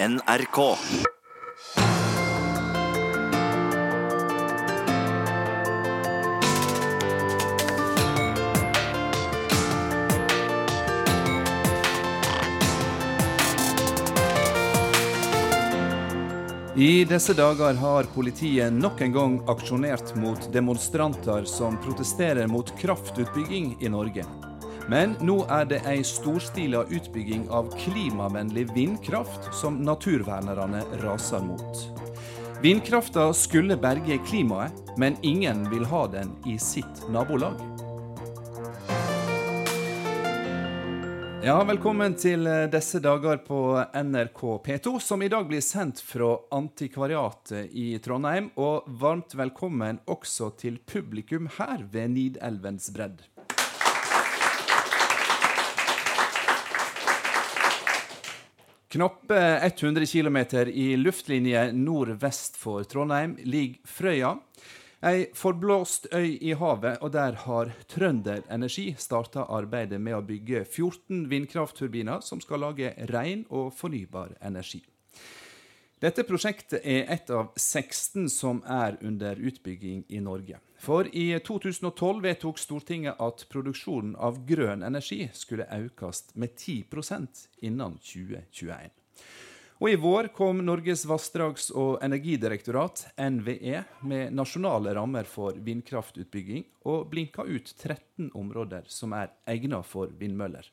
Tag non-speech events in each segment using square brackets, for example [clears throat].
NRK. I disse dager har politiet nok en gang aksjonert mot demonstranter som protesterer mot kraftutbygging i Norge. Men nå er det ei storstila utbygging av klimavennlig vindkraft som naturvernerne raser mot. Vindkrafta skulle berge klimaet, men ingen vil ha den i sitt nabolag. Ja, Velkommen til disse dager på NRK P2, som i dag blir sendt fra Antikvariatet i Trondheim. Og varmt velkommen også til publikum her ved Nidelvens bredd. Knappe 100 km i luftlinje nordvest for Trondheim ligger Frøya. Ei forblåst øy i havet, og der har Trønder Energi starta arbeidet med å bygge 14 vindkraftturbiner som skal lage ren og fornybar energi. Dette prosjektet er et av 16 som er under utbygging i Norge. For i 2012 vedtok Stortinget at produksjonen av grønn energi skulle økes med 10% innen 2021. Og i vår kom Norges vassdrags- og energidirektorat, NVE, med nasjonale rammer for vindkraftutbygging, og blinka ut 13 områder som er egnet for vindmøller.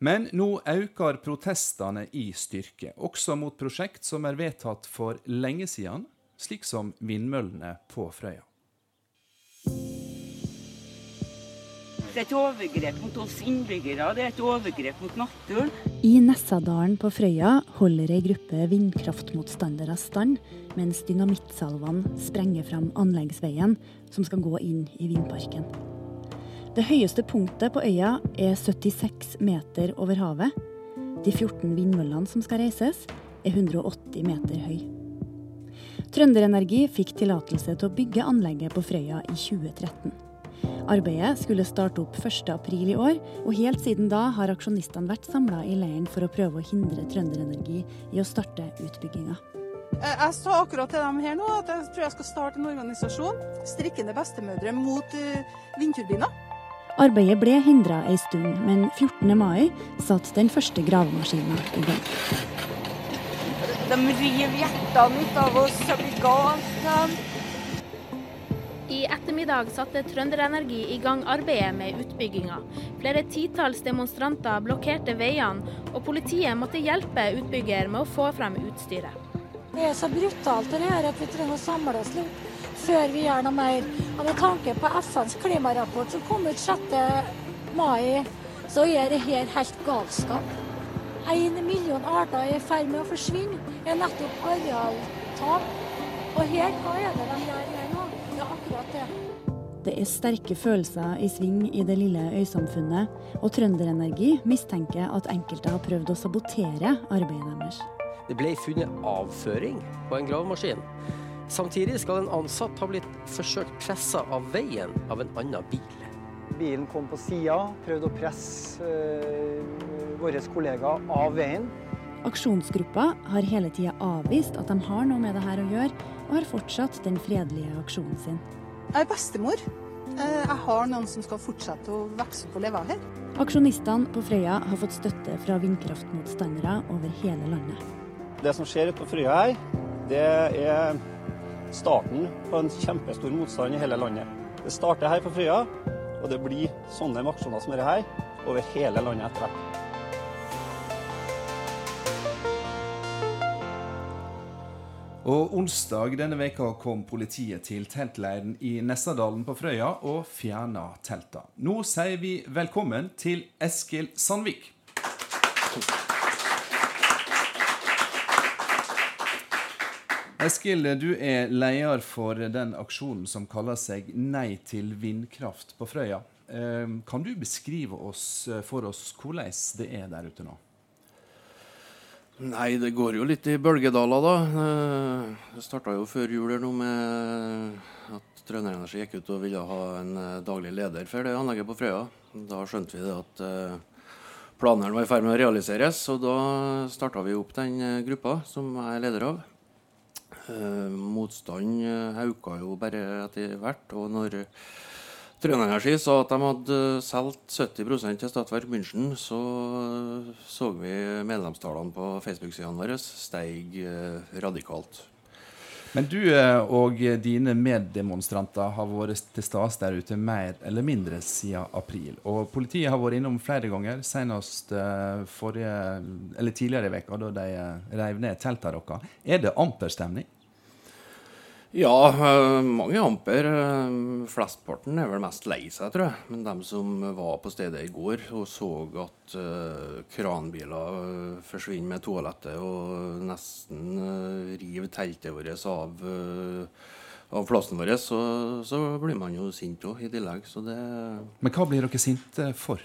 Men nå øker protestene i styrke, også mot prosjekt som er vedtatt for lenge siden, slik som vindmøllene på Frøya. Det er et overgrep mot oss innbyggere, det er et overgrep mot naturen. I Nessadalen på Frøya holder ei gruppe vindkraftmotstandere stand, mens dynamittsalvene sprenger fram anleggsveien som skal gå inn i vindparken. Det høyeste punktet på øya er 76 meter over havet. De 14 vindmøllene som skal reises, er 180 meter høy. Trønderenergi fikk tillatelse til å bygge anlegget på Frøya i 2013. Arbeidet skulle starte opp 1.4 i år, og helt siden da har aksjonistene vært samla i leiren for å prøve å hindre Trønderenergi i å starte utbygginga. Jeg sa akkurat til dem her nå at jeg tror jeg skal starte en organisasjon, Strikkende bestemødre mot uh, vindturbiner. Arbeidet ble hindra ei stund, men 14. mai satt den første gravemaskina i gang. De river hjertene ut av oss, det blir galt. I ettermiddag satte Trønderenergi i gang arbeidet med utbygginga. Flere titalls demonstranter blokkerte veiene, og politiet måtte hjelpe utbygger med å få frem utstyret. Det er så brutalt det her at vi trenger å samle oss litt før vi gjør noe mer. Og Med tanke på FNs klimarapport som kom ut 6. mai, så er det her helt galskap. En million arter er i ferd med å forsvinne. Det er nettopp arealtap. Og her, hva er det de gjør her nå? Det er akkurat det. Det er sterke følelser i sving i det lille øysamfunnet, og Trønderenergi mistenker at enkelte har prøvd å sabotere arbeidet deres. Det ble funnet avføring på en gravemaskin. Samtidig skal en ansatt ha blitt forsøkt pressa av veien av en annen bil. Bilen kom på sida, prøvde å presse øh, våre kollegaer av veien. Aksjonsgruppa har hele tida avvist at de har noe med det her å gjøre, og har fortsatt den fredelige aksjonen sin. Jeg er bestemor. Eh, Jeg har noen som skal fortsette å vokse opp og leve her. Aksjonistene på Frøya har fått støtte fra vindkraftmotstandere over hele landet. Det som skjer ute på Frøya her, det er starten på en kjempestor motstand i hele landet. Det starter her på Frøya, og det blir sånne aksjoner som dette her over hele landet etter hvert. Og onsdag denne veka kom politiet til teltleiren i Nessadalen på Frøya og fjerna telta. Nå sier vi velkommen til Eskil Sandvik. Eskil, du er leder for den aksjonen som kaller seg Nei til vindkraft på Frøya. Eh, Kan du beskrive oss, for oss hvordan det er der ute nå? Nei, det går jo litt i bølgedaler, da. Eh, Det starta jo før jul nå med at Trønder Energi gikk ut og ville ha en eh, daglig leder for det anlegget på Frøya. Da skjønte vi det at eh, planene var i ferd med å realiseres. Og da starta vi opp den gruppa som jeg er leder av. Motstand eh, jo bare etter hvert. Og når Trønderenergi sa at de hadde solgt 70% til Statverk München, så så vi medlemstallene på Facebook-sidene våre steig radikalt. Men du eh, og dine meddemonstranter har vært til stede der ute mer eller mindre siden april. Og politiet har vært innom flere ganger, senest eh, forrige, tidligere i veka da de eh, reiv ned teltene deres. Er det amper stemning? Ja, eh, mange amper. Eh, flestparten er vel mest lei seg, tror jeg. Men de som var på stedet i går og så at uh, kranbiler forsvinner med toalettet og nesten river teltet vårt av, av plassen vår, så, så, blir man jo sint òg, i tillegg. Det Men hva blir dere sinte for?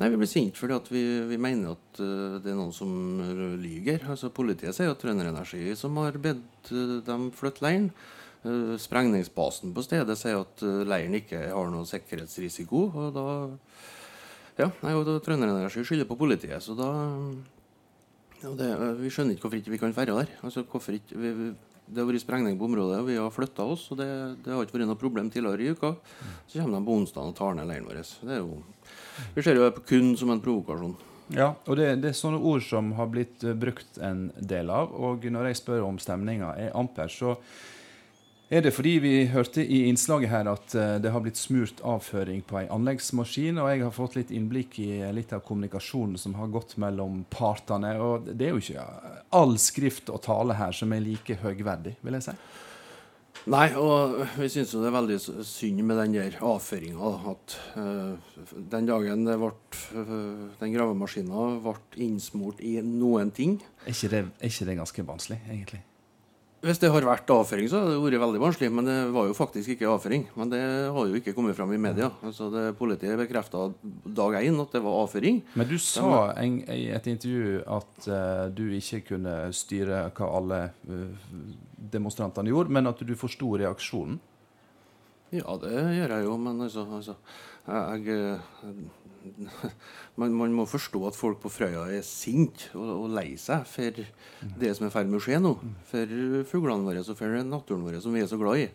Nei, Vi blir sinte fordi vi, vi, mener at uh, det er noen som lyger. Altså, Politiet sier at Trønder Energi som har bedt uh, dem flytte leiren. Uh, sprengningsbasen på stedet sier at leiren ikke har noen sikkerhetsrisiko. og da ja, nei, og Trønderenergi skylder på politiet. så da det, Vi skjønner ikke hvorfor ikke vi kan være der. Altså, hvorfor ikke, vi, vi, det har vært sprengning på området, og vi har flytta oss. og det, det, har ikke vært noe problem tidligere i uka. Så kommer de på onsdag og tar ned leiren vår. Det er jo vi ser jo det kun som en provokasjon. Ja, og det, det, er sånne ord som har blitt uh, brukt en del av. Og når jeg spør om stemninga er amper, så er det fordi vi hørte i innslaget her at uh, det har blitt smurt avføring på ei anleggsmaskin. Og jeg har fått litt innblikk i litt av kommunikasjonen som har gått mellom partene. Og det er jo ikke all skrift og tale her som er like høgverdig, vil jeg si. Nei, og vi syns det er veldig synd med den der avføringa. At uh, den dagen det ble, uh, den gravemaskina ble innsmurt i noen ting Er ikke det, er ikke det ganske vanskelig, egentlig? Hvis det har vært avføring, så har det vært veldig vanskelig. Men det var jo faktisk ikke avføring. Men det har jo ikke kommet fram i media. Altså det Politiet bekrefta dag én at det var avføring. Men du sa en, i et intervju at uh, du ikke kunne styre hva alle uh, demonstrantene gjorde, men at du forsto reaksjonen? Ja, det gjør jeg jo. Men altså, altså jeg, jeg man, man, må forstå at folk på Frøya er sinte og, og, lei seg for det som er i ferd med å skje nå. For fuglene våre og for naturen vår som vi er så glad i.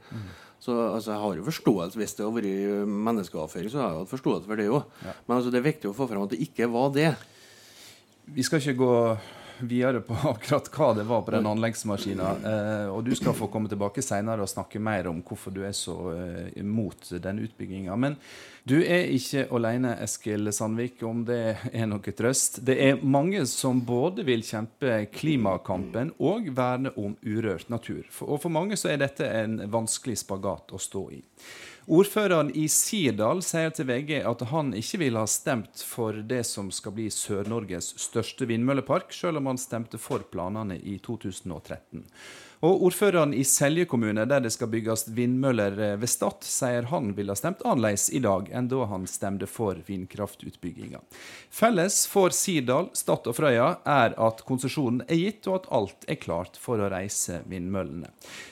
Så altså, Jeg har jo forståelse Hvis det har vært menneskeavføring, så har jeg hatt forståelse for det òg. Ja. Men altså, det er viktig å få fram at det ikke var det. Vi skal ikke gå videre på [laughs] akkurat hva det var på den anleggsmaskina. Eh, og du skal få komme tilbake senere og snakke mer om hvorfor du er så eh, imot den utbygginga. Men du er ikke alene, Eskil Sandvik, om det er noe trøst. Det er mange som både vil kjempe klimakampen og verne om urørt natur. og for mange så er dette en vanskelig spagat å stå i. Ordføreren i Sirdal sier til VG at han ikke vil ha stemt for det som skal bli Sør-Norges største vindmøllepark, selv om han stemte for planene i 2013. Og Ordføreren i Selje kommune, der det skal bygges vindmøller eh, ved Stad, sier han ville ha stemt annerledes i dag enn da han stemte for vindkraftutbygginga. Felles for Sirdal, Stad og Frøya er at konsesjonen er gitt, og at alt er klart for å reise vindmøllene.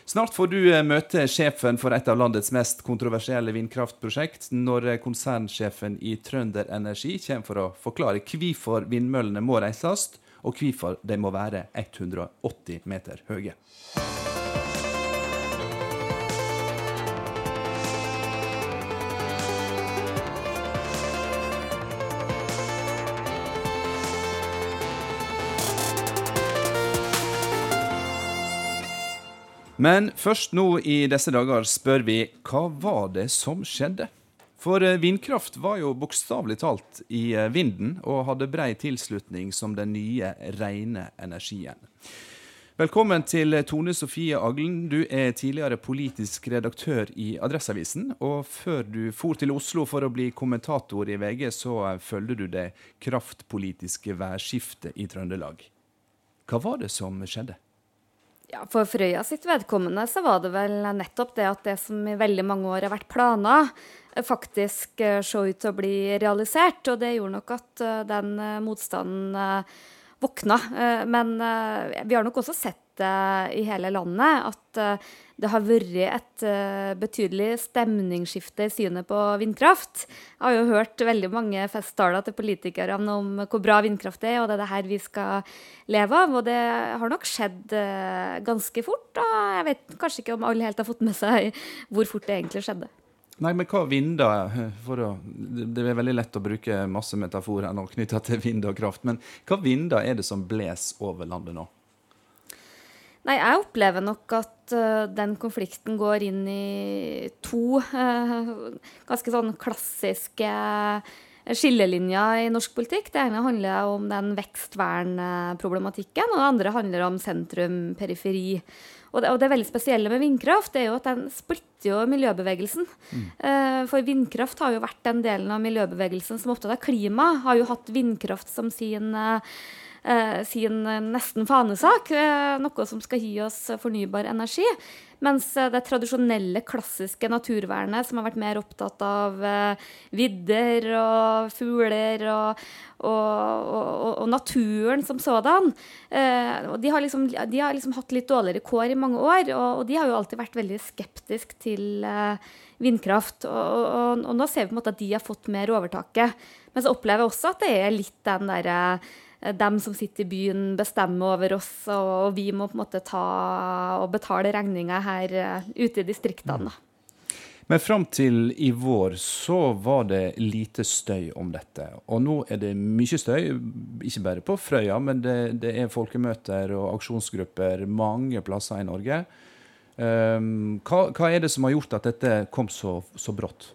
Snart får du eh, møte sjefen for et av landets mest kontroversielle vindkraftprosjekt, når eh, konsernsjefen i Trønder Energi kommer for å forklare hvorfor vindmøllene må reises, og hvorfor de må være 180 meter høye. Men først nå i disse dager spør vi hva var det som skjedde? For eh, vindkraft var jo bokstavelig talt i eh, vinden, og hadde brei tilslutning som den nye, rene energien. Velkommen til Tone Sofie Aglen. Du er tidligere politisk redaktør i Adresseavisen. Og før du for til Oslo for å bli kommentator i VG, så følger du det kraftpolitiske værskiftet i Trøndelag. Hva var det som skjedde? Ja, For Frøya sitt vedkommende så var det vel nettopp det at det som i veldig mange år har vært planer, faktisk se så ut til å bli realisert. Og det gjorde nok at eh, den eh, motstanden våkna. Men vi har nok også sett det i hele landet at det har vært et betydelig stemningsskifte i synet på vindkraft. Jeg har jo hørt veldig mange festtaler til politikerne om hvor bra vindkraft er, og det er det her vi skal leve av. Og det har nok skjedd ganske fort. Og jeg vet kanskje ikke om alle helt har fått med seg hvor fort det egentlig skjedde. Nei, men hva vinder å, Det er veldig lett å bruke masse metaforer nå knytta til vind og kraft. Men hva vinder er det som blåser over landet nå? Nei, jeg opplever nok at uh, den konflikten går inn i to uh, ganske sånn klassiske skillelinjer i norsk politikk. Det ene handler om den vekstvernproblematikken, og det andre handler om sentrum-periferi. Og det, og det, veldig spesielle med vindkraft er jo at den splitter jo miljøbevegelsen. Mm. Uh, for vindkraft har jo vært den delen av miljøbevegelsen som opptatt av klima. Har jo hatt vindkraft som sin, uh, sin nesten fanesak. Uh, noe som skal gi oss fornybar energi. Mens det tradisjonelle, klassiske naturvernet, som har vært mer opptatt av vidder og fugler og, og, og, og, naturen som sådan. Eh, de, har liksom, de, har liksom, hatt litt dårligere kår i mange år, og, de har jo alltid vært veldig skeptisk til eh, vindkraft. Og, nå ser vi på en måte at de har fått mer overtaket. Men så opplever jeg også at det er litt den derre eh, dem som sitter i byen, bestemmer over oss, og vi må på en måte ta og betale regninga her eh, ute i distriktene. Men fram til i vår så var det lite støy om dette. Og nå er det mye støy, ikke bare på Frøya, men det, det er folkemøter og aksjonsgrupper mange plasser i Norge. Um, hva, hva, er det som har gjort at dette kom så, så brått?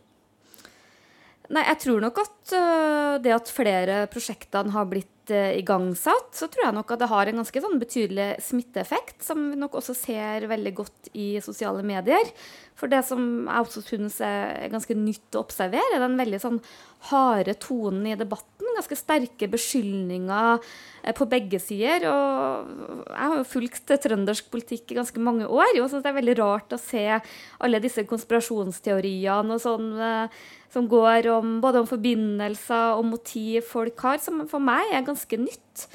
Nei, jeg tror nok at uh, det at flere prosjektene har blitt uh, igangsatt, så tror jeg nok at det har en ganske sånn betydelig smitteeffekt, som vi nok også ser veldig godt i sosiale medier. For det som jeg også synes er ganske nytt å observere, er den veldig sånn harde tonen i debatten. Ganske sterke beskyldninger eh, på begge sider. Og jeg har jo fulgt trøndersk politikk i ganske mange år. Og synes det er veldig rart å se alle disse konspirasjonsteoriene og sånn eh, som går om både om forbindelser og motiv folk har, som for meg er ganske nytt.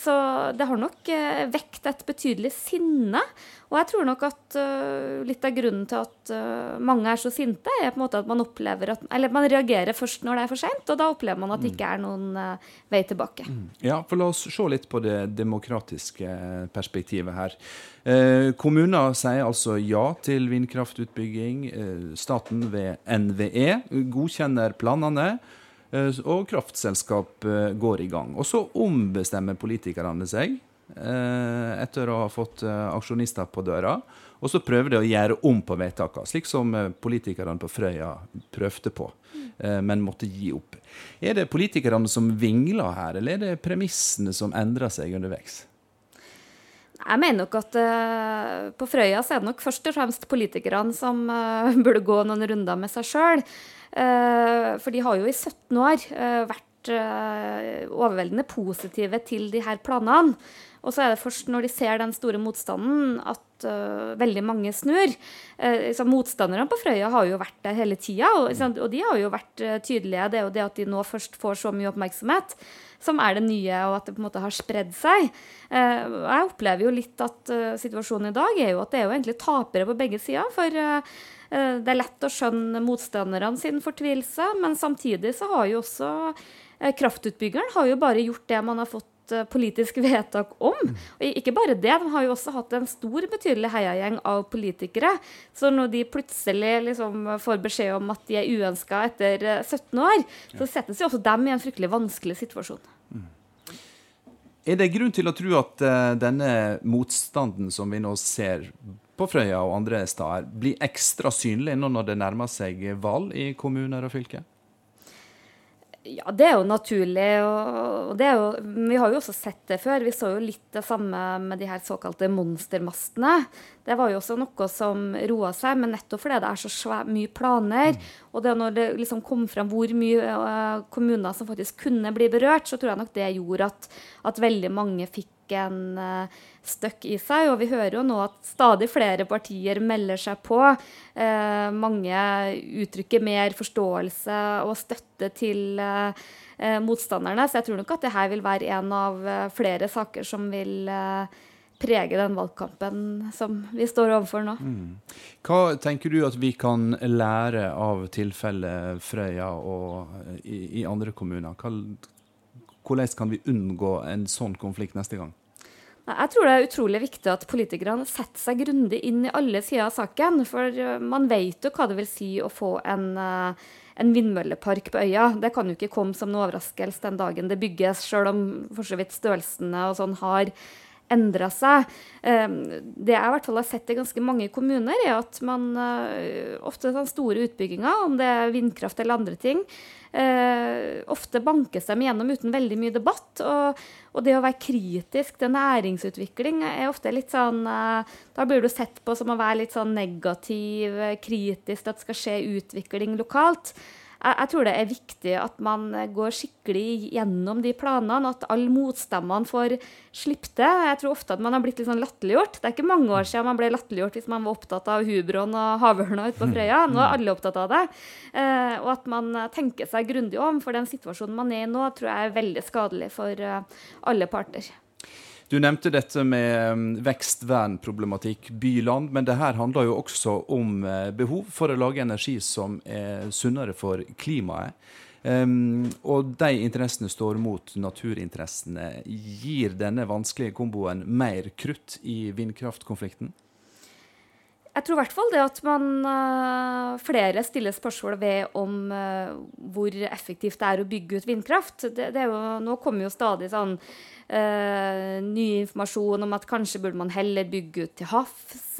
Så det har nok eh, vekt et betydelig sinne. Og jeg tror nok at uh, litt av grunnen til at uh, mange er så sinte, er på en måte at man opplever at Eller man reagerer først når det er for seint, og da opplever man at det ikke er noen vei tilbake. Mm. Ja, for la oss se litt på det demokratiske perspektivet her. Eh, kommuner sier altså ja til vindkraftutbygging. Eh, staten ved NVE godkjenner planene. Eh, og kraftselskap eh, går i gang. Og så ombestemmer politikerne seg eh, etter å ha fått aksjonister på døra. Og så prøver de å gjøre om på vedtakene, slik som politikerne på Frøya prøvde på, men måtte gi opp. Er det politikerne som vingler her, eller er det premissene som endrer seg underveis? Jeg mener nok at uh, på Frøya så er det nok først og fremst politikerne som uh, [laughs] burde gå noen runder med seg sjøl. Eh, for de har jo i 17 år eh, vært eh, overveldende positive til de her planene. Og så er det først når de ser den store motstanden, at uh, veldig mange snur. Uh, motstanderne på Frøya har jo vært der hele tida, og, og, de har jo vært uh, tydelige. Det er jo det at de nå først får så mye oppmerksomhet, som er det nye, og at det på en måte har spredd seg. jeg opplever jo litt at situasjonen i dag er jo at det er jo egentlig tapere på begge sider. for det er lett å skjønne motstanderne sin fortvilelse, men samtidig så har jo også eh, kraftutbyggeren har jo bare gjort det man har fått eh, politisk [laughs] vedtak om. Og ikke bare det, de har jo også hatt en stor, betydelig heiagjeng av politikere. Så når de plutselig liksom får beskjed om at de er uønska etter 17 år, så settes jo også dem i en fryktelig vanskelig situasjon. Mm. Er det grunn til å tro at uh, denne motstanden som vi nå ser på Frøya og andre steder blir ekstra synlig nå når det nærmer seg valg i kommuner og fylker? Ja, det er jo naturlig. og jo, Vi har jo også sett det før. Vi så jo litt det samme med de her såkalte monstermastene. Det var jo også noe som roa seg, men nettopp fordi det er så svær, mye planer. Mm. Og det når det liksom kom fram hvor mye uh, kommuner som faktisk kunne bli berørt, så tror jeg nok det gjorde at, at veldig mange fikk en uh, støkk i seg. Og vi hører jo nå at stadig flere partier melder seg på. Uh, mange uttrykker mer forståelse og støtte til motstanderne. Så jeg tror nok at det her vil være en av flere saker som vil eh, prege den valgkampen som vi står overfor nå. Mm. Hva tenker du at vi kan lære av tilfellet Frøya og i, i andre kommuner? Hva, hvordan kan vi unngå en sånn konflikt neste gang? Jeg tror det er utrolig viktig at politikerne setter seg grundig inn i alle sider av saken. For eh, man vet jo hva det vil si å få en, eh, en vindmøllepark på øya. Det kan jo ikke komme som noen overraskelse den dagen det bygges, sjøl om for så vidt størrelsene og sånn har endra seg. Ehm, det jeg i hvert fall har sett i ganske mange kommuner, er at man eh, ofte sånn store utbygginger, om det er vindkraft eller andre ting, eh, ofte bankes dem gjennom uten veldig mye debatt. Og, og, det å være kritisk til næringsutvikling er ofte litt sånn eh, Da blir du sett på som å være litt sånn negativ, kritisk til at det skal skje utvikling lokalt jeg, jeg, tror det er viktig at man går skikkelig gjennom de planene, at alle motstemmene får slippe det. Jeg tror ofte at man har blitt litt sånn latterliggjort. Det er ikke mange år siden man ble latterliggjort hvis man var opptatt av hubroen og havørna ute på mm. Frøya. Nå er alle opptatt av det. Eh, og at man tenker seg grundig om, for den situasjonen man er i nå, tror jeg er veldig skadelig for uh, alle parter. Du nevnte dette med um, vekstvernproblematikk by-land, men det her handler jo også om eh, behov for å lage energi som er sunnere for klimaet. Um, og de interessene står mot naturinteressene. Gir denne vanskelige komboen mer krutt i vindkraftkonflikten? Jeg tror i hvert fall det at man uh, flere stiller spørsmål ved om uh, hvor effektivt det er å bygge ut vindkraft. Det, det jo, nå kommer jo stadig sånn ny informasjon om at kanskje burde man heller bygge ut til havs.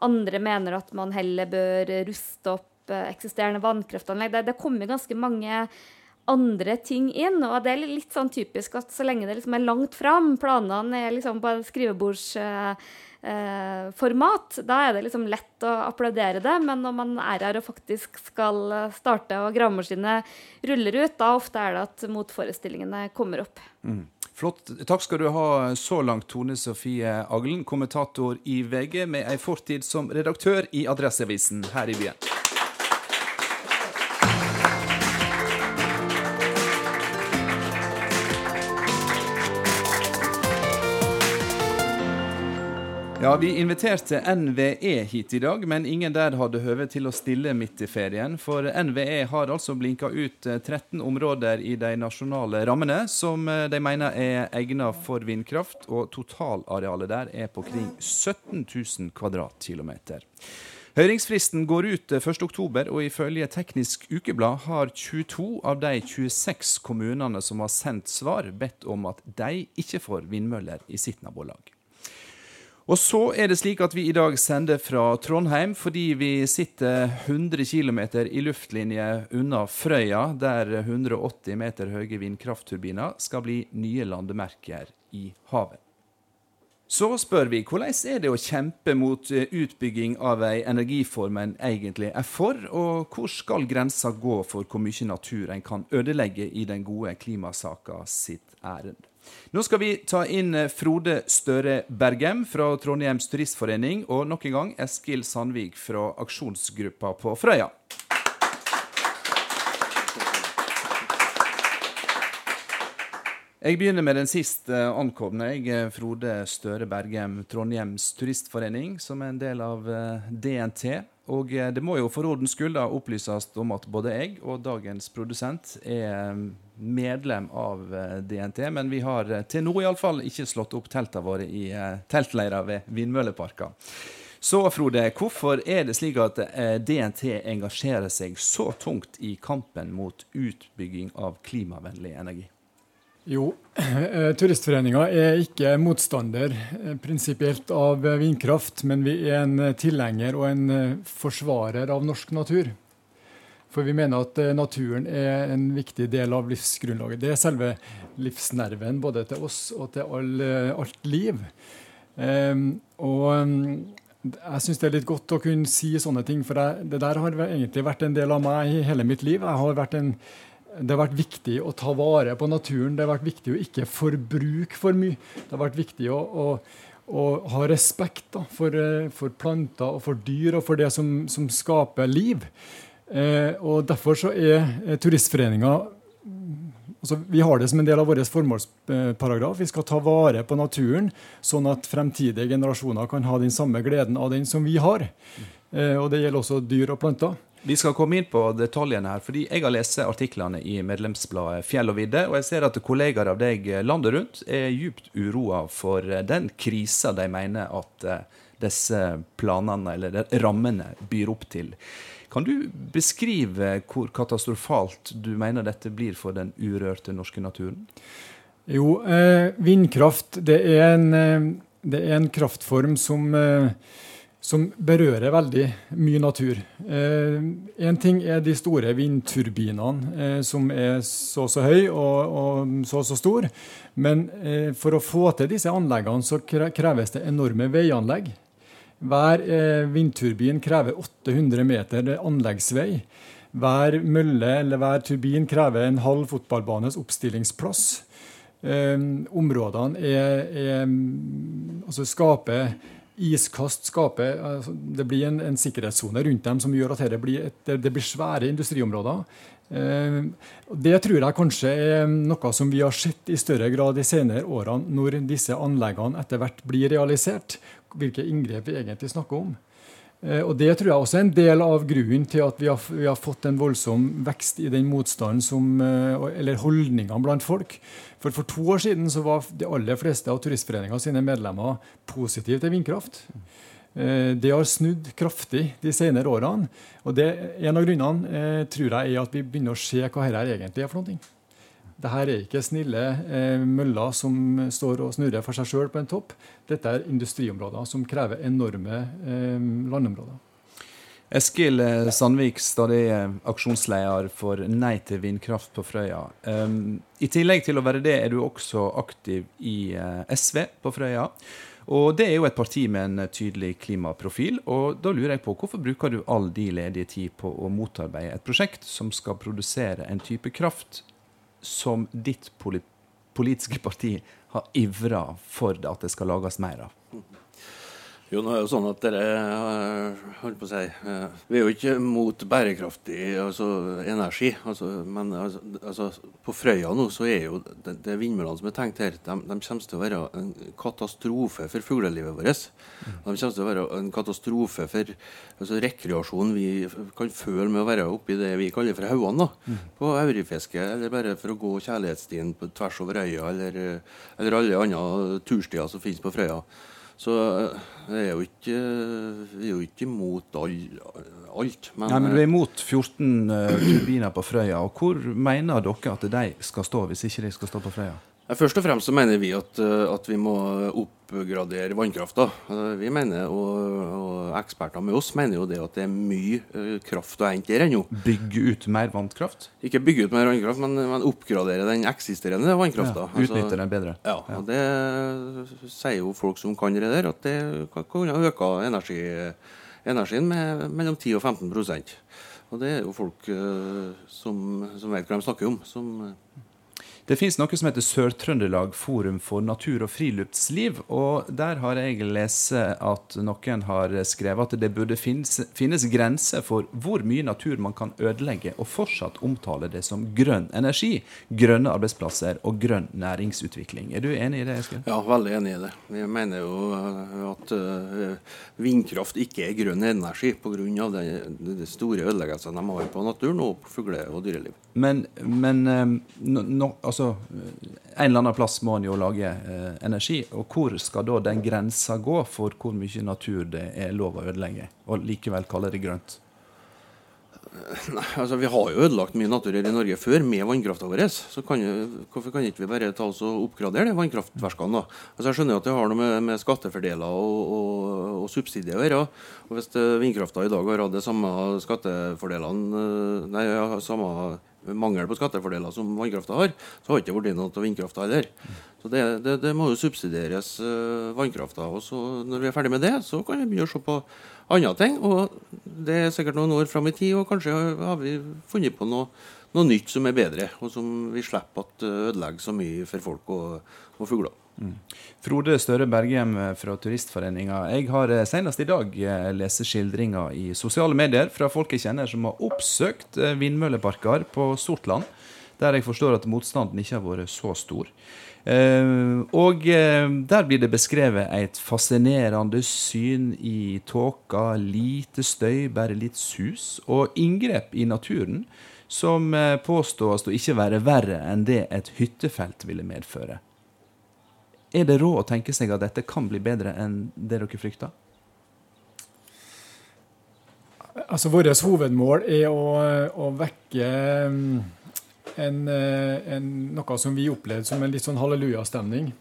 Andre mener at man heller bør ruste opp uh, eksisterende vannkraftanlegg. Det, det kommer ganske mange andre ting inn. Og det er litt sånn typisk at så lenge det liksom er langt fram, planene er liksom på skrivebordsformat, da er det liksom lett å applaudere det. Men når man er her og faktisk skal starte og gravemaskinet ruller ut, da ofte er det at motforestillingene kommer opp. Mm. Flott. Takk skal du ha så langt, Tone Sofie Aglen, kommentator i VG, med ei fortid som redaktør i Adresseavisen her i byen. Ja, Vi inviterte NVE hit i dag, men ingen der hadde høve til å stille midt i ferien. For NVE har altså blinka ut 13 eh, områder i de nasjonale rammene som eh, de mener er egnet for vindkraft, og totalarealet der er på kring 17 000 kvadratkilometer. Høringsfristen går ut 1.10, eh, og ifølge Teknisk Ukeblad har 22 av de 26 kommunene som har sendt svar, bedt om at de ikke får vindmøller i sitt nabolag. Og så er det slik at vi i dag sender fra Trondheim fordi vi sitter 100 km i luftlinje unna Frøya, der 180 meter høye vindkraftturbiner skal bli nye landemerker i havet. Så spør vi hvordan er det å kjempe mot eh, utbygging av ei energiform en egentlig er for, og hvor skal grensa gå for hvor mye natur en kan ødelegge i den gode klimasaka sitt ærend? Nå skal vi ta inn eh, Frode Støre Bergem fra Trondheims Turistforening, og nok en gang Eskil Sandvik fra aksjonsgruppa på Frøya. Jeg begynner med den sist ankomne. Jeg Frode Støre Bergem, Trondheims Turistforening, som er en del av eh, DNT. Og eh, det må jo for ordens skyld opplyses om at både jeg og dagens produsent er medlem av eh, DNT, men vi har eh, til nå iallfall ikke slått opp teltene våre i eh, teltleirer ved vindmølleparker. Så Frode, hvorfor er det slik at DNT engasjerer seg så tungt i kampen mot utbygging av klimavennlig energi? Jo, [clears throat] Turistforeninga er ikke motstander prinsipielt av vindkraft, men vi er en tilhenger og en forsvarer av norsk natur. For vi mener at eh, naturen er en viktig del av livsgrunnlaget. Det er selve livsnerven både til oss og til all, eh, alt liv. Um, og mm, jeg syns det er litt godt å kunne si sånne ting, for jeg, det der har egentlig vært en del av meg i hele mitt liv. Har en, det har vært viktig å ta vare på naturen. Det har vært viktig å ikke forbruke for mye. Det har vært viktig å, å, å ha respekt da, for, eh, for, planter og for dyr og for det som, som skaper liv. Eh, og Derfor så er eh, Turistforeninga Altså, vi har det som en del av vår formålsparagraf. Vi skal ta vare på naturen, sånn at fremtidige generasjoner kan ha den samme gleden av den som vi har. Eh, og Det gjelder også dyr og planter. Vi skal komme inn på detaljene her, fordi jeg har lest artiklene i medlemsbladet Fjell og vidde, og jeg ser at kollegaer av deg landet rundt er djupt uroa for den krisa de mener at eh, disse planene, eller rammene, byr opp til. Kan du beskrive hvor katastrofalt du mener dette blir for den urørte norske naturen? Jo, eh, vindkraft det er, en, eh, det er, en, kraftform som, eh, som berører veldig mye natur. Én eh, ting er de store vindturbinene, eh, som er så og så høye og, og, så så store. Men eh, for å få til disse anleggene så kreves det enorme veianlegg. Hver eh, vindturbin krever 800 meter anleggsvei. Hver mølle eller hver turbin krever en halv fotballbanes oppstillingsplass. Eh, områdene er, er, altså skaper iskast skaper altså Det blir en, en sikkerhetssone rundt dem som gjør at det blir, et, det blir svære industriområder. Eh, det tror jeg kanskje er noe som vi har sett i større grad de senere årene, når disse anleggene etter hvert blir realisert hvilke inngrep vi egentlig snakker om. Eh, og Det tror jeg også er en del av grunnen til at vi har, vi har fått en voldsom vekst i den motstanden som, eh, eller holdningene blant folk. For For to år siden så var de aller fleste av Turistforeninga sine medlemmer positive til vindkraft. Eh, det har snudd kraftig de senere årene. og det, En av grunnene tror jeg er at vi begynner å se hva dette egentlig er for noe. Dette er ikke snille eh, møller som står og snurrer for seg sjøl på en topp. Dette er industriområder som krever enorme eh, landområder. Eskil eh, Sandvik, stadig eh, aksjonsleder for Nei til vindkraft på Frøya. Um, I tillegg til å være det, er du også aktiv i uh, SV på Frøya. Og Det er jo et parti med en tydelig klimaprofil. og Da lurer jeg på, hvorfor bruker du all de ledige tid på å motarbeide et prosjekt som skal produsere en type kraft som ditt politiske parti har ivra for at det skal lages mer av? Jo, nå er det jo sånn at dere eh, holdt på å si, eh, Vi er jo ikke mot bærekraftig altså, energi. Altså, men altså, altså, på Frøya nå så er jo det, det vindmøllene som er tenkt her, de, de, kommer til å være en katastrofe for fuglelivet vårt. De kommer til å være en katastrofe for altså, rekreasjonen vi kan føle med å være oppi det vi kaller for haugene. På aurifiske, eller bare for å gå kjærlighetsstien på tvers over øya, eller, eller alle andre turstier som finnes på Frøya. Så jeg eh, er jo ikke, er jo ikke imot all, alt. Men, Nei, men du er imot 14 uh, turbiner på Frøya. og Hvor mener dere at de skal stå, hvis ikke de skal stå på Frøya? Først og fremst så mener vi at, eh, at vi må oppgradere vannkrafta. Vi mener, og, og, eksperter med oss mener jo det at det er mye eh, kraft å hente der ennå. Bygge ut mer vannkraft? Ikke bygge ut mer vannkraft, men, men oppgradere den eksisterende vannkrafta. Ja, utnytte altså, den bedre. Ja, og det sier jo folk som kan det der, at det kan øke energi, energien med mellom 10 og 15% Og det er jo folk som, som vet hva de snakker om. som... Det finnes noe som heter Sør-Trøndelag Forum for natur og friluftsliv. og Der har jeg lest at noen har skrevet at det burde finnes, finnes grenser for hvor mye natur man kan ødelegge, og fortsatt omtale det som grønn energi, grønne arbeidsplasser og grønn næringsutvikling. Er du enig i det, Eskil? Ja, veldig enig i det. Vi mener jo eh, at uh, vindkraft ikke er grønn energi pga. de, store ødeleggelsene de har på naturen og på fugle- og dyreliv. Men, men um, no, no, altså, en eller annen plass må en jo lage eh, energi. Og hvor skal da den grensa gå for hvor mye natur det er lov å ødelegge, og likevel kalle det grønt? Nei, altså Vi har jo ødelagt mye natur i Norge før med vannkrafta vår. Så kan, hvorfor kan ikke vi bare ta oss og oppgradere de vannkraftverkene? da? Altså Jeg skjønner at det har noe med, med skattefordeler og, og, og subsidier å gjøre. Og Hvis vindkrafta i dag har hatt de samme skattefordelene, nei, samme mangel på skattefordeler som vannkrafta har, så har det ikke vært noe av vindkrafta heller. Så det, det, det, må jo subsidieres uh, vannkrafta. Og så når vi er ferdig med det, så kan vi begynne å se på andre ting. Og det er sikkert noen år fram i tid, og kanskje har vi funnet på noe, noe nytt som er bedre, og som vi slipper at ødelegger så mye for folk og, og fugler. Frode Støre Berghjem fra Turistforeninga. Jeg har eh, senest i dag eh, lest skildringer i sosiale medier fra folk jeg kjenner som har oppsøkt vindmølleparker på Sortland der jeg forstår at motstanden ikke har vært så stor. Og der blir det beskrevet et fascinerende syn i tåka. Lite støy, bare litt sus. Og inngrep i naturen som påstås å ikke være verre enn det et hyttefelt ville medføre. Er det råd å tenke seg at dette kan bli bedre enn det dere frykter? Altså, Vårt hovedmål er å, å vekke mm, en, eh, en, noe som vi opplevde som en litt sånn hallelujastemning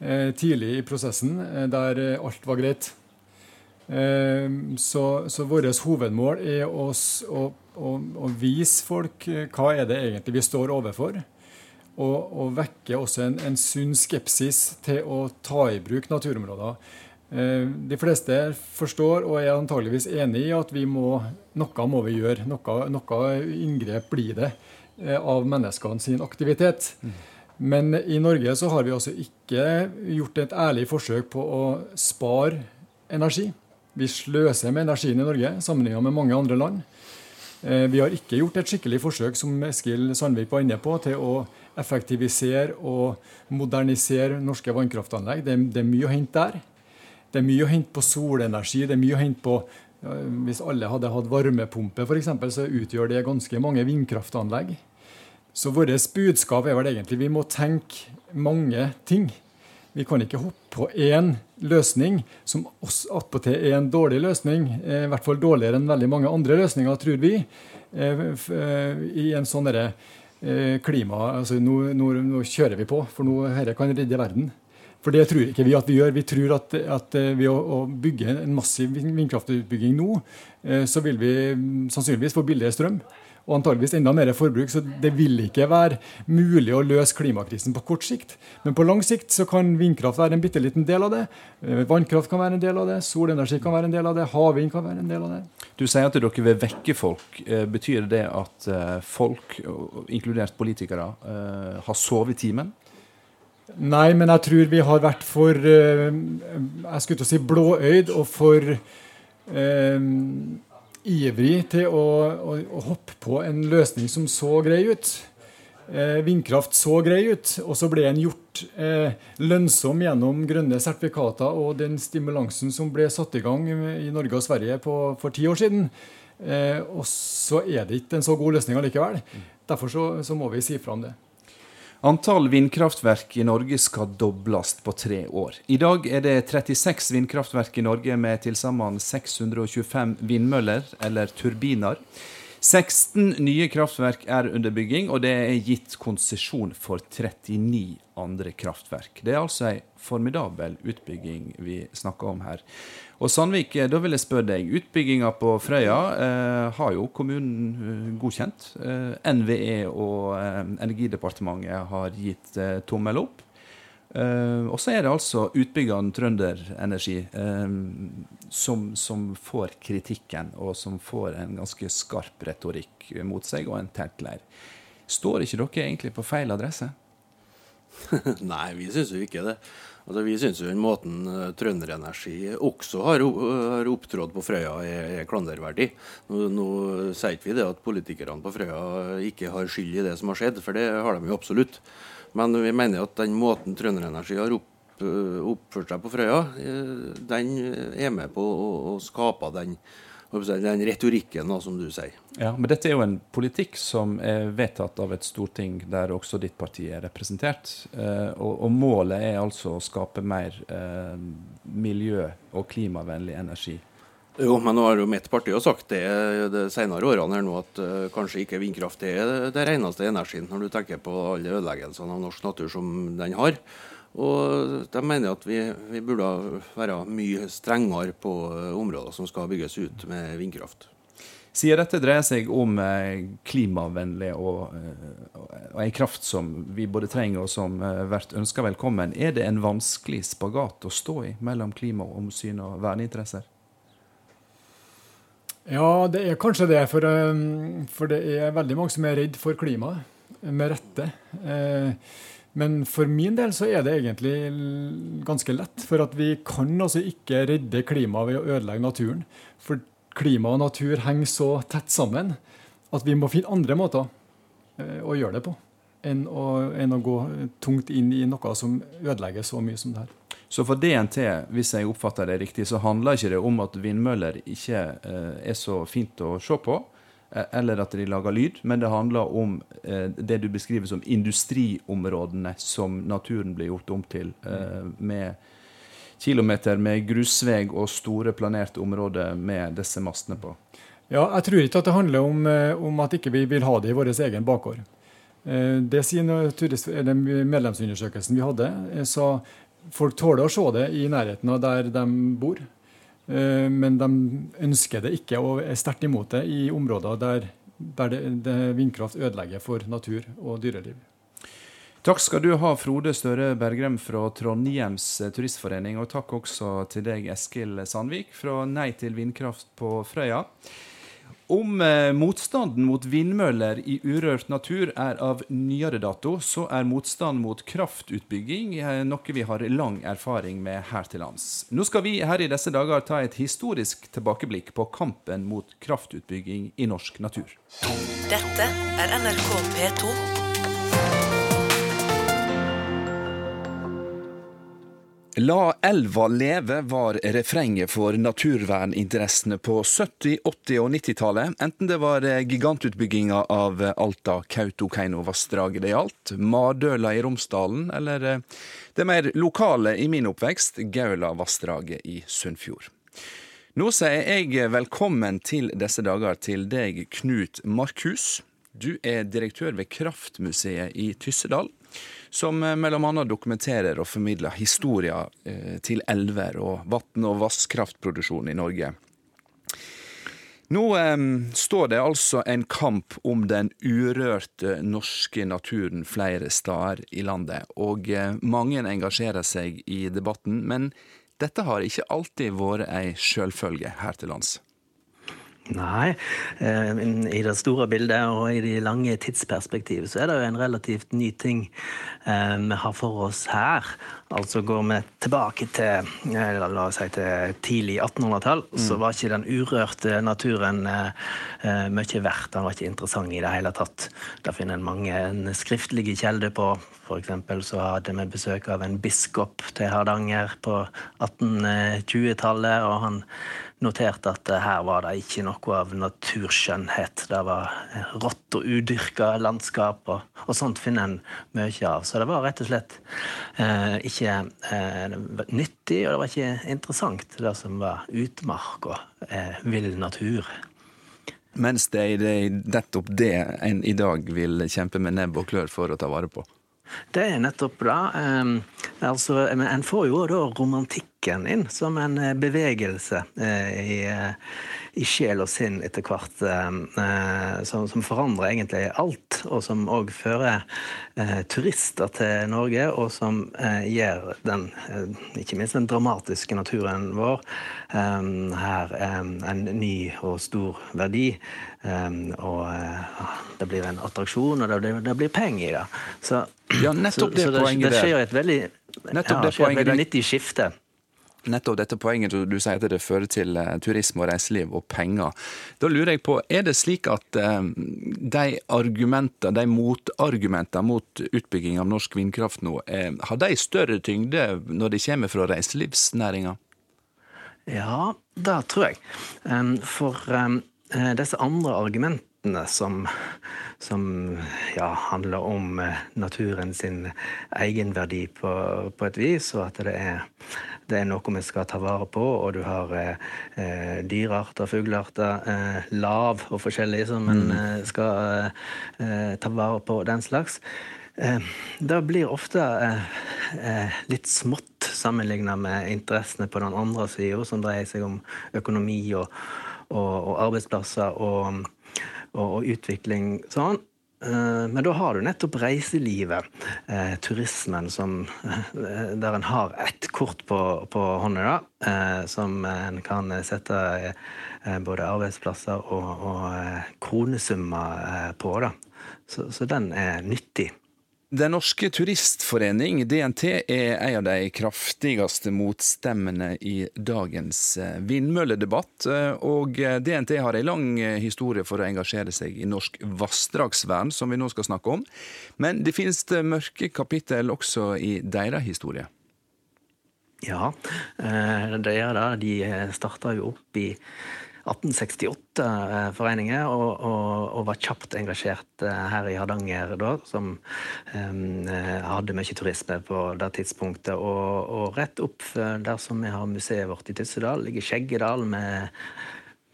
eh, tidlig i prosessen, eh, der alt var greit. Eh, så, så vårt hovedmål er å, å, å, vise folk eh, hva er det egentlig vi står overfor. Og, og vekke også en, en sunn skepsis til å ta i bruk naturområder. Eh, de fleste forstår og er antageligvis enig i at vi må, noe må vi gjøre. Noe, noe inngrep blir det Eh, av menneskene sin aktivitet. Men i Norge så har vi altså ikke gjort et ærlig forsøk på å spare energi. Vi sløser med energien i Norge sammenlignet med mange andre land. Eh, vi har ikke gjort et skikkelig forsøk som Eskil Sandvik var inne på, til å effektivisere og modernisere norske vannkraftanlegg. Det, det er mye å hente der. Det er mye å hente på solenergi. det er mye å hente på hvis alle hadde hatt varmepumpe, f.eks., så utgjør det ganske mange vindkraftanlegg. Så vårt budskap er vel egentlig vi må tenke mange ting. Vi kan ikke hoppe på én løsning som attpåtil er en dårlig løsning. Eh, I hvert fall dårligere enn veldig mange andre løsninger, tror vi. Eh, eh, I en sånn klima altså nå, nå, nå, kjører vi på, for nå dette kan redde verden. For det tror ikke vi at vi gjør. Vi tror at, at eh, ved å, å, bygge en massiv vindkraftutbygging nå, eh, så vil vi mm, sannsynligvis få billigere strøm. Og antageligvis enda mer forbruk. Så det vil ikke være mulig å løse klimakrisen på kort sikt. Men på lang sikt så kan vindkraft være en bitte liten del av det. Eh, vannkraft kan være en del av det. Solenergi kan være en del av det. Havvind kan være en del av det. Du sier at dere vil vekke folk. Betyr det at folk, inkludert politikere, har sovet i timen? Nei, men jeg tror vi har vært for jeg skulle til å si blåøyd og for uh, ivrig til å, å, å, hoppe på en løsning som så grei ut. Eh, vindkraft så grei ut, og så ble den gjort lønnsom gjennom grønne sertifikater og den stimulansen som ble satt i gang i Norge og Sverige på, for ti år siden. og så er det ikke en så god løsning allikevel. Derfor så, så må vi si fra om det. Antall vindkraftverk i Norge skal dobles på tre år. I dag er det 36 vindkraftverk i Norge med til sammen 625 vindmøller, eller turbiner. 16 nye kraftverk er under bygging, og det er gitt konsesjon for 39 andre kraftverk. Det er altså ei formidabel utbygging vi snakker om her. Og Sandvik, eh, da vil jeg spørre deg. Utbygginga på Frøya eh, har jo kommunen eh, godkjent. Eh, NVE og eh, Energidepartementet har gitt eh, tommel opp. og så er det altså utbyggeren Trønder Energi som, som, får kritikken, og som får en ganske skarp retorikk mot seg og en teltleir. Står ikke dere egentlig på feil adresse? [laughs] Nei, vi syns jo ikke det. Altså, vi syns den måten uh, Trønderenergi også har, har opptrådt på Frøya, er, er klanderverdig. Nå, nå sier ikke vi det at politikerne på Frøya ikke har skyld i det som har skjedd, for det har de jo absolutt. Men vi mener at den måten Trønderenergi har opp, uh, oppført seg på Frøya, den er med på å, å skape den den retorikken, som du sier. Ja, Men dette er jo en politikk som er vedtatt av et storting der også ditt parti er representert. Eh, og, og, målet er altså å skape mer eh, miljø- og klimavennlig energi. Jo, men nå har jo mitt parti sagt det de senere årene her nå at uh, kanskje ikke vindkraft er det reneste energien, når du tenker på alle ødeleggelsene av norsk natur som den har. Og de mener at vi, vi, burde være mye strengere på eh, områder som skal bygges ut med vindkraft. Siden dette dreier seg om eh, klimavennlig og, eh, og en kraft som vi både trenger og som blir ønska velkommen, er det en vanskelig spagat å stå i mellom klimaomsyn og verneinteresser? Ja, det er kanskje det. For, for det er veldig mange som er redd for klimaet, med rette. Eh, men for min del så er det egentlig ganske lett. For at vi kan altså ikke redde klimaet ved å ødelegge naturen. For klima og natur henger så tett sammen at vi må finne andre måter. å gjøre det på. Enn å, enn å gå tungt inn i noe som ødelegger så mye som det her. Så for DNT, hvis jeg oppfatter det riktig, så handler ikke det om at vindmøller ikke eh, er så fint å se på, eh, eller at de lager lyd, men det handler om eh, det du beskriver som industriområdene som naturen blir gjort om til, eh, med kilometer med grusvei og store planerte områder med disse mastene på. Ja, jeg tror ikke at det handler om, eh, om at ikke vi ikke vil ha det i vår egen bakgård. Eh, det sier medlemsundersøkelsen vi hadde, så folk tåler å se det i nærheten av der de bor. Eh, men de ønsker det ikke og er sterkt imot det i områder der, der det, det vindkraft ødelegger for natur og dyreliv. Takk skal du ha, Frode Støre Bergrem fra Trondheims turistforening. Og takk også til deg, Eskil Sandvik fra Nei til vindkraft på Frøya. Om eh, motstanden mot vindmøller i urørt natur er av nyere dato, så er motstand mot kraftutbygging eh, noe vi har lang erfaring med her til lands. Nå skal vi her i disse dager ta et historisk tilbakeblikk på kampen mot kraftutbygging i norsk natur. Dette er NRK P2. La elva leve var refrenget for naturverninteressene på 70-, 80- og 90-tallet, enten det var gigantutbygginga av Alta-Kautokeino-vassdraget det gjaldt, Madøla i Romsdalen, eller eh, det mer lokale i min oppvekst, Gaula-vassdraget i Sunnfjord. Nå sier jeg velkommen til disse dager til deg, Knut Markhus. Du er direktør ved Kraftmuseet i Tyssedal som eh, bl.a. dokumenterer og formidler historier eh, til elver og vann- og vannkraftproduksjon i Norge. Nå eh, står det altså en kamp om den urørte norske naturen flere steder i landet, og eh, mange engasjerer seg i debatten. Men dette har ikke alltid vært ei sjølfølge her til lands. Nei. Eh, I det store bildet og i de lange tidsperspektivet så er det jo en relativt ny ting eh, vi har for oss her. Altså Går vi tilbake til, eh, la oss si, til tidlig 1800-tall, mm. så var ikke den urørte naturen mye verdt. Den var ikke interessant i det hele tatt. Da finner en mange skriftlige kjelder på. F.eks. så hadde vi besøk av en biskop til Hardanger på 1820-tallet. og han noterte at her var det ikke noe av naturskjønnhet. Det var rått og udyrka landskap, og, og, sånt finner en mye av. Så det var rett og slett eh, ikke eh, nyttig, og det var ikke interessant, det som var utmark og eh, vill natur. Mens det er nettopp det en i dag vil kjempe med nebb og klør for å ta vare på? Det er nettopp det. Um, altså, en får jo da romantikken inn som en eh, bevegelse uh, i, uh, i, sjel og sinn etter hvert, som, som, forandrer egentlig alt, og som òg fører turister til Norge, og som gir den, ikke minst den dramatiske naturen vår, her en ny og stor verdi. og det blir en attraksjon, og det blir, det blir penger i det. Så ja, nettopp det, så, så det. Det skjer et veldig, ja, det skjer et veldig nyttig skifte. Nettopp dette poenget du sier at det fører til uh, turisme og reiseliv og penger. Da lurer jeg på, er det slik at uh, de argumenter, de motargumentene mot utbygging av norsk vindkraft nå, uh, har de større tyngde når de kommer fra reiselivsnæringa? Ja, det tror jeg. For disse andre argumentene som som ja, handler om eh, naturen sin egenverdi på, på et vis, og at det er, det er, noe vi skal ta vare på. Og du har eh, eh dyrearter, fuglearter, eh, lav og forskjellig som en mm. Eh, skal eh, ta vare på. Den slags. det blir ofte litt smått sammenligna med interessene på den andre sida, som dreier seg om økonomi og, og, og arbeidsplasser. og og, og utvikling sånn. Eh, men da har du nettopp reiselivet, eh, turismen, som, eh, der en har ett kort på, på hånda, da, eh, som en kan sette eh, både arbeidsplasser og, og kronesummer på. Da. Så, så, den er nyttig. Den norske turistforening, DNT, er en av de kraftigste motstemmene i dagens eh, vindmølledebatt. Eh, og DNT har en lang eh, historie for å engasjere seg i norsk vassdragsvern, som vi nå skal snakke om. Men det finnes mørke kapittel også i deres historie. Ja, det gjør det. De starta jo opp i 1868-foreninger, eh, og, og, og, var kjapt engasjert eh, her i Hardanger da, som um, hadde mye turisme på det tidspunktet. Og, og rett opp der som vi har museet vårt i Tyssedal, ligger Skjeggedal med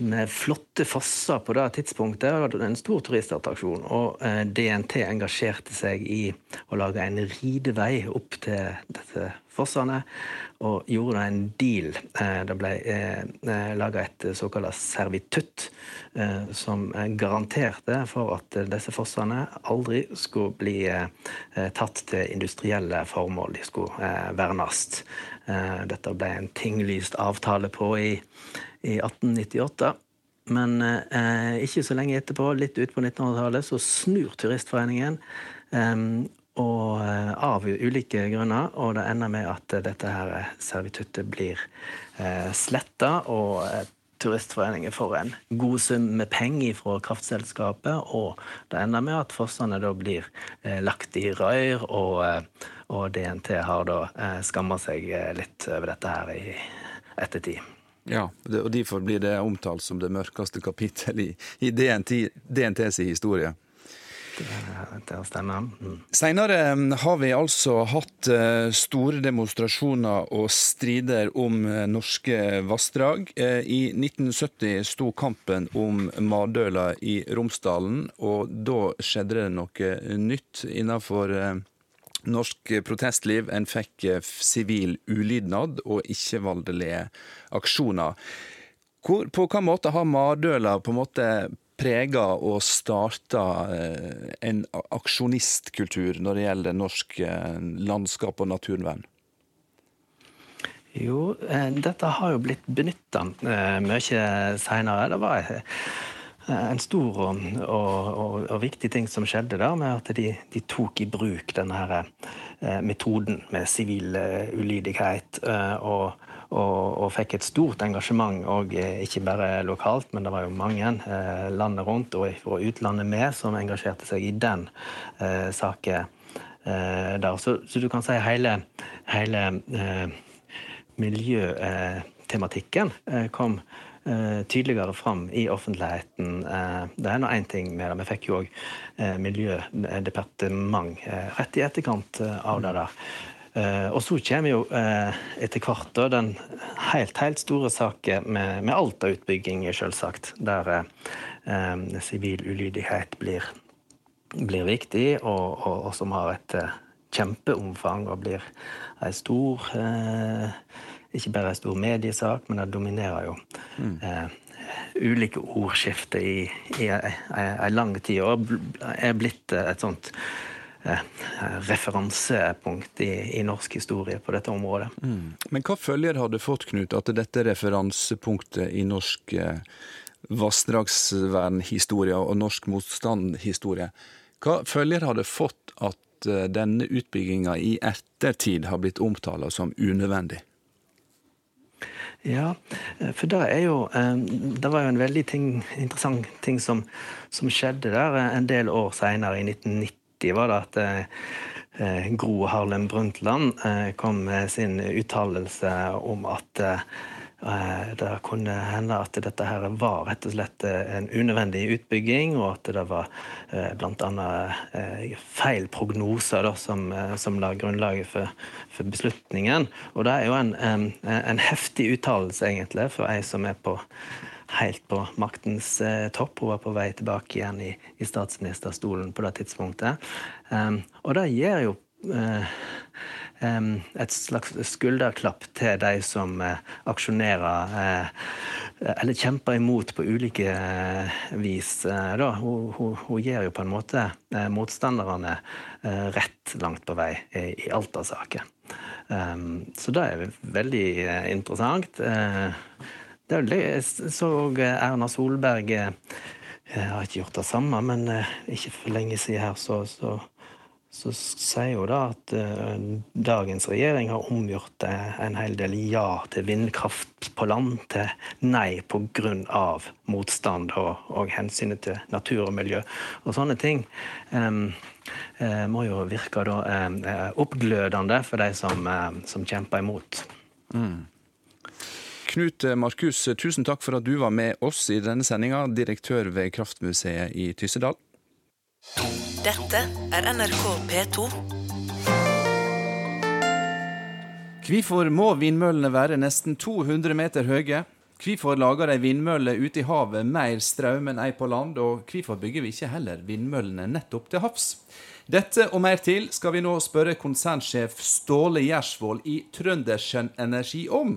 med flotte fosser på det tidspunktet. Det var en stor turistattraksjon. Og eh, DNT engasjerte seg i å lage en ridevei opp til disse fossene og gjorde en deal. Eh, det ble eh laga et såkalt servitutt som garanterte for at disse fossene aldri skulle bli tatt til industrielle formål. De skulle vernes. Dette ble en tinglyst avtale på i, i 1898. Men eh, ikke så lenge etterpå, litt utpå 1900-tallet, så snur Turistforeningen. Eh, og eh, av ulike grunner. Og det ender med at dette her servituttet blir eh, sletta. Og eh, Turistforeningen får en god sum med penger fra kraftselskapet. Og det ender med at fossene da blir eh, lagt i røyr, og, eh, og DNT har da eh, skamma seg litt over dette her i ettertid. Ja, og derfor blir det omtalt som det mørkeste kapittel i, i DNT, DNTs historie. Det stemmer. Mm. Senere mm, har vi altså hatt eh, store demonstrasjoner og strider om eh, norske vassdrag. Eh, I 1970 sto kampen om Madøla i Romsdalen, og da skjedde det noe nytt innenfor norsk protestliv. En fikk sivil ulydnad og ikke-valdelige aksjoner. Hvor, på hvilken måte har Mardøla på en måte prega og starta eh, en aksjonistkultur når det gjelder norsk eh, landskap og naturvern? Jo, eh, dette har jo blitt benytta mye seinere. Det var en stor og, og, og, viktig ting som skjedde der, med at de, de tok i bruk denne her, metoden med sivil ulydighet. og og, og, fikk et stort engasjement, og eh, ikke bare lokalt, men det var jo mange eh, landet rundt og fra utlandet med som engasjerte seg i den eh, saken eh, der. Så, så, du kan si hele, hele eh, miljøtematikken eh, kom tydeligere fram i offentligheten. Det er nå én ting med det. Vi fikk jo òg miljødepartement rett i etterkant av det der. Uh, og så kommer jo uh, etter hvert da, den helt, helt store saken med, med Alta-utbygging, selvsagt. Der uh, sivil ulydighet blir, blir viktig, og, og, og, som har et kjempeomfang og blir ei stor Ikke bare en stor mediesak, men det dominerer jo mm. ulike ordskifter i, i ei lang tid, og er blitt et sånt Eh, referansepunkt i, i, norsk historie på dette området. Mm. Men hva følger har det fått, Knut, at dette referansepunktet i norsk eh, vassdragsvernhistorie og norsk motstandhistorie, hva følger har det fått at eh, denne utbygginga i ettertid har blitt omtala som unødvendig? Ja, eh, for det er jo Det var jo en veldig ting, interessant ting som, som skjedde der en del år seinere, i 1990 var det at eh, eh, Gro Harlem Brundtland eh, kom med sin uttalelse om at det kunne hende at dette her var rett og slett en unødvendig utbygging, og at det var bl.a. feil prognoser da, som, som la grunnlaget for, for, beslutningen. Og det er jo en, en, en heftig uttalelse, egentlig, for ei som er på helt på maktens eh, topp. Hun var på vei tilbake igjen i, i statsministerstolen på det tidspunktet. Um, og det gir jo et slags skulderklapp til de som uh, aksjonerer uh, eller kjemper imot på ulike vis. Da. Hun, hun, hun, gir jo på en måte motstanderne rett langt på vei i, Alta-saken. Så det er veldig interessant. Jeg så Erna Solberg jeg eh, har ikke gjort det samme, men eh, ikke for lenge siden her så, så, så sier hun da at uh, dagens regjering har omgjort uh, en hel del ja til vindkraft på land til nei pga. motstand og, og, hensynet til natur og miljø. Og sånne ting um, må jo virke da, oppglødende for de som, som kjemper imot. Mm. Knut Markus, tusen takk for at du var med oss i denne sendinga, direktør ved Kraftmuseet i Tyssedal. Dette er NRK P2. Hvorfor må vindmøllene være nesten 200 meter høye? Hvorfor lager ei vindmølle ute i havet mer strøm enn ei på land, og hvorfor bygger vi ikke heller vindmøllene nettopp til havs? Dette og mer til skal vi nå spørre konsernsjef Ståle Gjersvold i Trøndersen Energi om.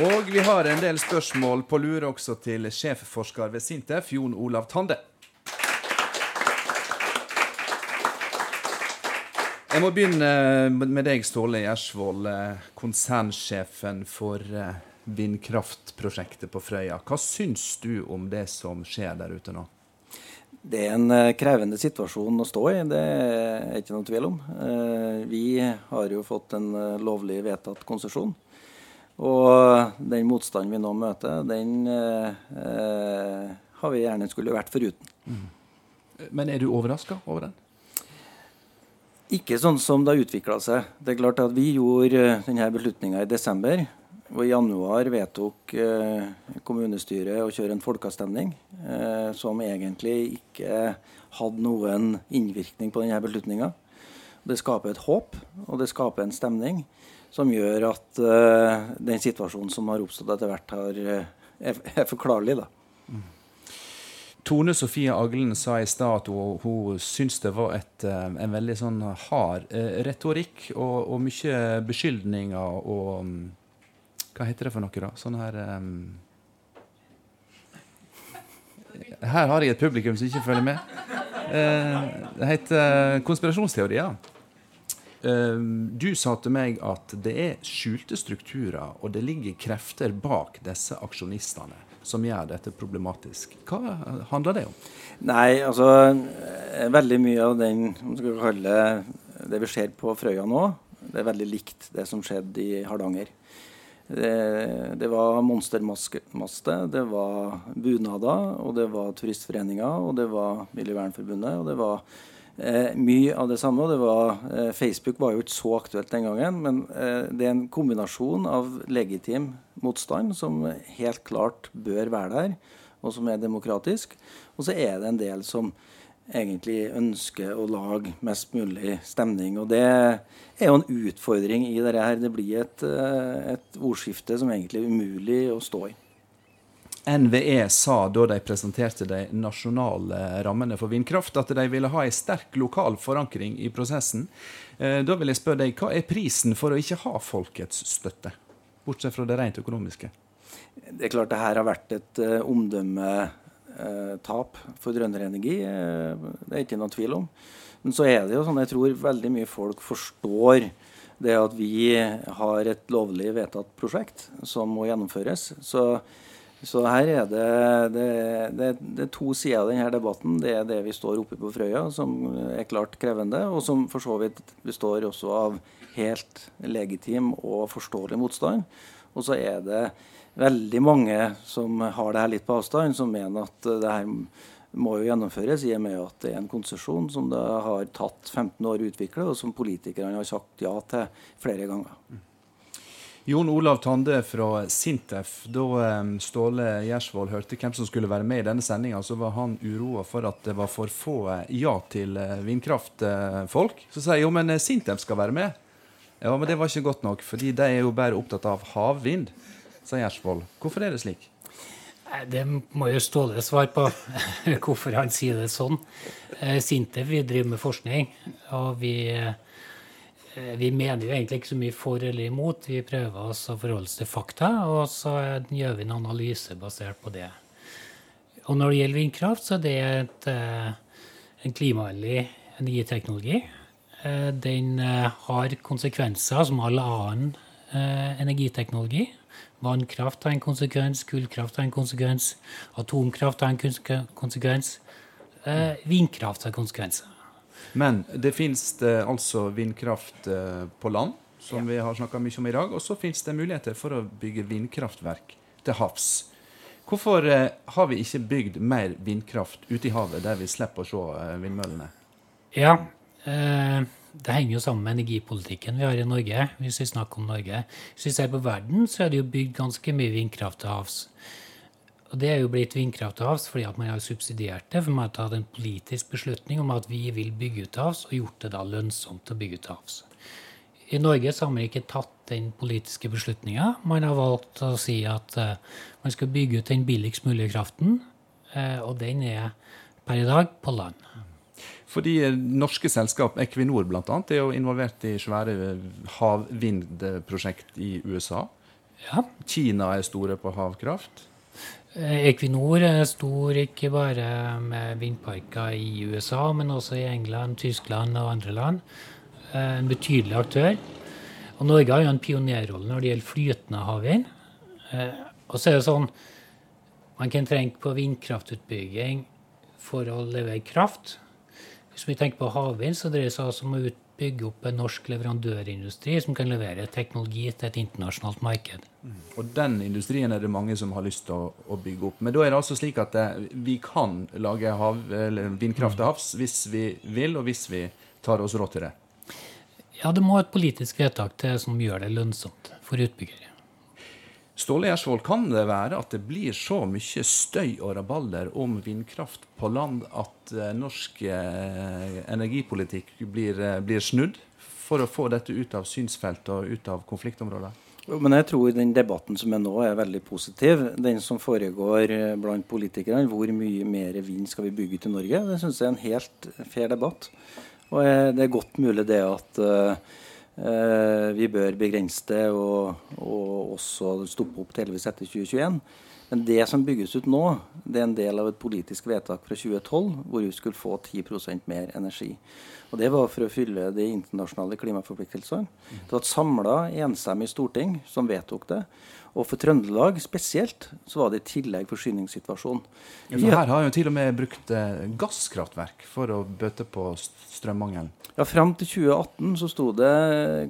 Og vi har en del spørsmål på lure også til sjefforsker ved Sintef, Jon Olav Tande. Jeg må begynne med deg, Ståle Gjersvold, eh, konsernsjefen for eh, vindkraftprosjektet på Frøya. Hva syns du om det som skjer der ute nå? Det er en eh, krevende situasjon å stå i, det er ikke noe tvil om. Vi har jo fått en lovlig vedtatt konsesjon. Og den motstanden vi nå møter, den eh, har vi gjerne skulle vært foruten. Mm. Men er du overraska over den? Ikke sånn som det har utvikla seg. Det er klart at Vi gjorde eh, denne beslutninga i desember. Og I januar vedtok eh, kommunestyret å kjøre en folkeavstemning eh, som egentlig ikke hadde noen innvirkning på denne beslutninga. Det skaper et håp, og det skaper en stemning som gjør at uh, den situasjonen som har oppstått etter hvert, har, uh, er, er, forklarlig. da. Mm. Tone Sofie Aglen sa i stad at hun, hun syns det var et, uh, en veldig sånn hard retorikk og, og, mye beskyldninger og um, Hva heter det for noe, da? Sånn her um, Her har jeg et publikum som ikke følger med. det heter konspirasjonsteorier. Ehm, du sa til meg at det er skjulte strukturer, og det ligger krefter bak disse aksjonistene som gjør dette problematisk. Hva handler det om? Nei, altså Veldig mye av den skal kalle det vi ser på Frøya nå, det er veldig likt det som skjedde i Hardanger. Det, det var monstermaster, det var bunader, og det var turistforeninger, og det var Miljøvernforbundet, og det var eh, mye av det samme. Det var, eh, Facebook var jo ikke så aktuelt den gangen, men eh, det er en kombinasjon av legitim motstand som helt klart bør være der, og som er demokratisk. Og så er det en del som egentlig ønsker å lage mest mulig stemning. Og det er jo en utfordring i dette her. Det blir et, eh, et ordskifte som egentlig er umulig å stå i. NVE sa da de presenterte de nasjonale rammene for vindkraft, at de ville ha en sterk lokal forankring i prosessen. Eh, da vil jeg spørre deg, Hva er prisen for å ikke ha folkets støtte, bortsett fra det rent økonomiske? Det er klart det her har vært et uh, omdømmetap uh, for Trønderenergi. Energi. det er ikke noen tvil om. Men så er det jo sånn jeg tror veldig mye folk forstår det at vi har et lovlig vedtatt prosjekt som må gjennomføres. Så så her er det, det, det, det, er to sider av denne debatten. Det er det vi står oppe på Frøya, som er klart krevende, og som for så vidt består også av helt legitim og forståelig motstand. Og så er det veldig mange som har det her litt på avstand, som mener at det her må jo gjennomføres, i og med at det er en konsesjon som det har tatt 15 år å utvikle, og som politikerne har sagt ja til flere ganger. Jon Olav Tande fra Sintef. Da Ståle Gjersvold hørte hvem som skulle være med i denne sendinga, så var han uroa for at det var for få eh, ja til eh, vindkraftfolk. Så sier jeg jo, men eh, Sintef skal være med. Ja, men det var ikke godt nok, fordi de er jo bare opptatt av havvind, sa Gjersvold. Hvorfor er det slik? Det må jo Ståle svare på, [laughs] hvorfor han sier det sånn. Sintef vi driver med forskning, og vi Eh, vi mener jo egentlig ikke så mye for eller imot. Vi prøver oss å forholde oss til fakta, og så gjør vi en analyse basert på det. Og når det gjelder vindkraft, så er det et, eh, en klimavennlig energiteknologi. Eh, den har konsekvenser som all annen energiteknologi. Vannkraft har en konsekvens, kullkraft har en konsekvens, atomkraft har en konsekvens. Eh, vindkraft har konsekvenser. Men det fins altså vindkraft eh, på land, som ja. vi har snakka mye om i dag. Og så fins det muligheter for å bygge vindkraftverk til havs. Hvorfor eh, har vi ikke bygd mer vindkraft ute i havet, der vi slipper å se eh, vindmøllene? Ja, eh, det henger jo sammen med energipolitikken vi har i Norge. Hvis vi snakker om Norge. Hvis vi ser på verden, så er det jo bygd ganske mye vindkraft til havs. Og det er jo blitt vindkraft til havs fordi at man har subsidiert det. For man har tatt en politisk beslutning om at vi vil bygge ut til havs, og gjort det da lønnsomt å bygge ut til havs. I Norge så har man ikke tatt den politiske beslutninga. Man har valgt å si at uh, man skal bygge ut den billigst mulige kraften, uh, og den er per i dag på land. Fordi norske selskap, Equinor bl.a., er jo involvert i svære havvindprosjekt i USA. Ja. Kina er store på havkraft. Eh, Equinor er stor ikke bare med vindparker i USA, men også i England, Tyskland og andre land. Eh, en betydelig aktør. Og Norge har jo en pionerrolle når det gjelder flytende havvind. Eh, og så er det sånn man kan trenge på vindkraftutbygging for å levere kraft. Hvis vi tenker på havvind, så dreier det seg altså om å bygge opp en norsk leverandørindustri som kan levere teknologi til et internasjonalt marked. Mm. Og den industrien er det mange som har lyst til å, å bygge opp. Men da er det altså slik at eh, vi kan lage hav, vindkraft til havs hvis vi vil, og hvis vi tar oss råd til det? Ja, det må et politisk vedtak til som gjør det lønnsomt for utbyggere. Ståle Gjersvold, kan det være at det blir så mye støy og rabalder om vindkraft på land at eh, norsk eh, energipolitikk blir, eh, blir, snudd for å få dette ut av synsfelt og ut av konfliktområder? Men jeg tror den debatten som er nå, er veldig positiv. Den som foregår blant politikerne. Hvor mye mer vind skal vi bygge til Norge? Det syns jeg er en helt fair debatt. Og det er godt mulig det at Eh, vi bør begrense det og, og også stoppe opp delvis etter 2021. Men det som bygges ut nå, det er en del av et politisk vedtak fra 2012 hvor vi skulle få 10% mer energi. Og Det var for å fylle de internasjonale klimaforpliktelsene. Det var et samla, enstemmig storting som vedtok det. Og for Trøndelag spesielt så var det i tillegg forsyningssituasjonen. Ja, for her har jo til og med brukt eh, gasskraftverk for å bøte på strømmangelen. Ja, Fram til 2018 så sto det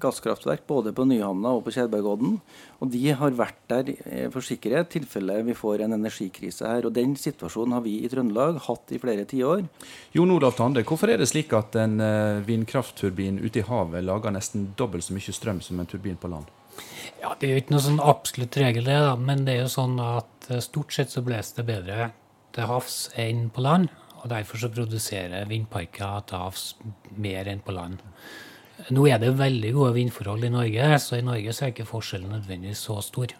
gasskraftverk både på Nyhamna og på Kjærbergodden. Og de har vært der eh, for sikkerhet i tilfelle vi får en energikrise her. Og den situasjonen har vi i Trøndelag hatt i flere tiår. Jon Olav Tande, hvorfor er det slik at en eh, vindkraftturbin ute i havet lager nesten dobbelt så mye strøm som en turbin på land? Ja, Det er jo ikke noe sånn absolutt regel, det, da, men det er jo sånn at eh, stort sett så blåser det bedre til havs enn på land. Og derfor så produserer vindparker til havs mer enn på land. Nå er det veldig gode vindforhold i Norge, så i Norge så er ikke forskjellen nødvendigvis så stor.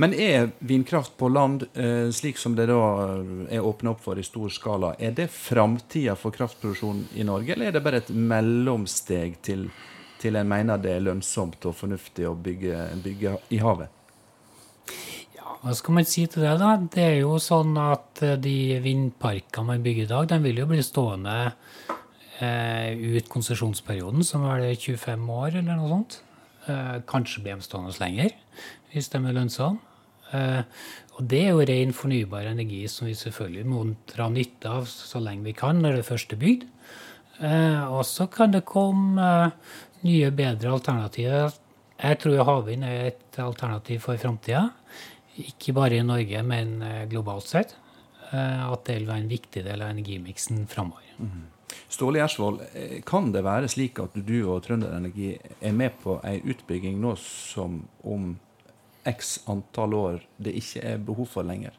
Men er vindkraft på land, eh, slik som det da er åpna opp for i stor skala, er det framtida for kraftproduksjon i Norge, eller er det bare et mellomsteg til til en mener det er lønnsomt og fornuftig å bygge, bygge i havet? Ja, hva skal man si til det, da? Det er jo sånn at eh, de vindparkene man bygger i dag, de vil jo bli stående eh, ut konsesjonsperioden, som er det 25 år eller noe sånt. Eh, kanskje blir de stående lenger, hvis de er lønnsomme. Eh, og det er jo ren fornybar energi som vi selvfølgelig må dra nytte av så lenge vi kan når det først er bygd. Eh, og så kan det komme eh, nye, bedre alternativer. Jeg tror havvind er et alternativ for framtida. Ikke bare i Norge, men eh, globalt sett. Eh, at det vil være en viktig del av energimiksen framover. Mm. Ståle Gjersvold, eh, kan det være slik at du og Trønder Energi er med på ei utbygging nå som om x antall år det ikke er behov for lenger?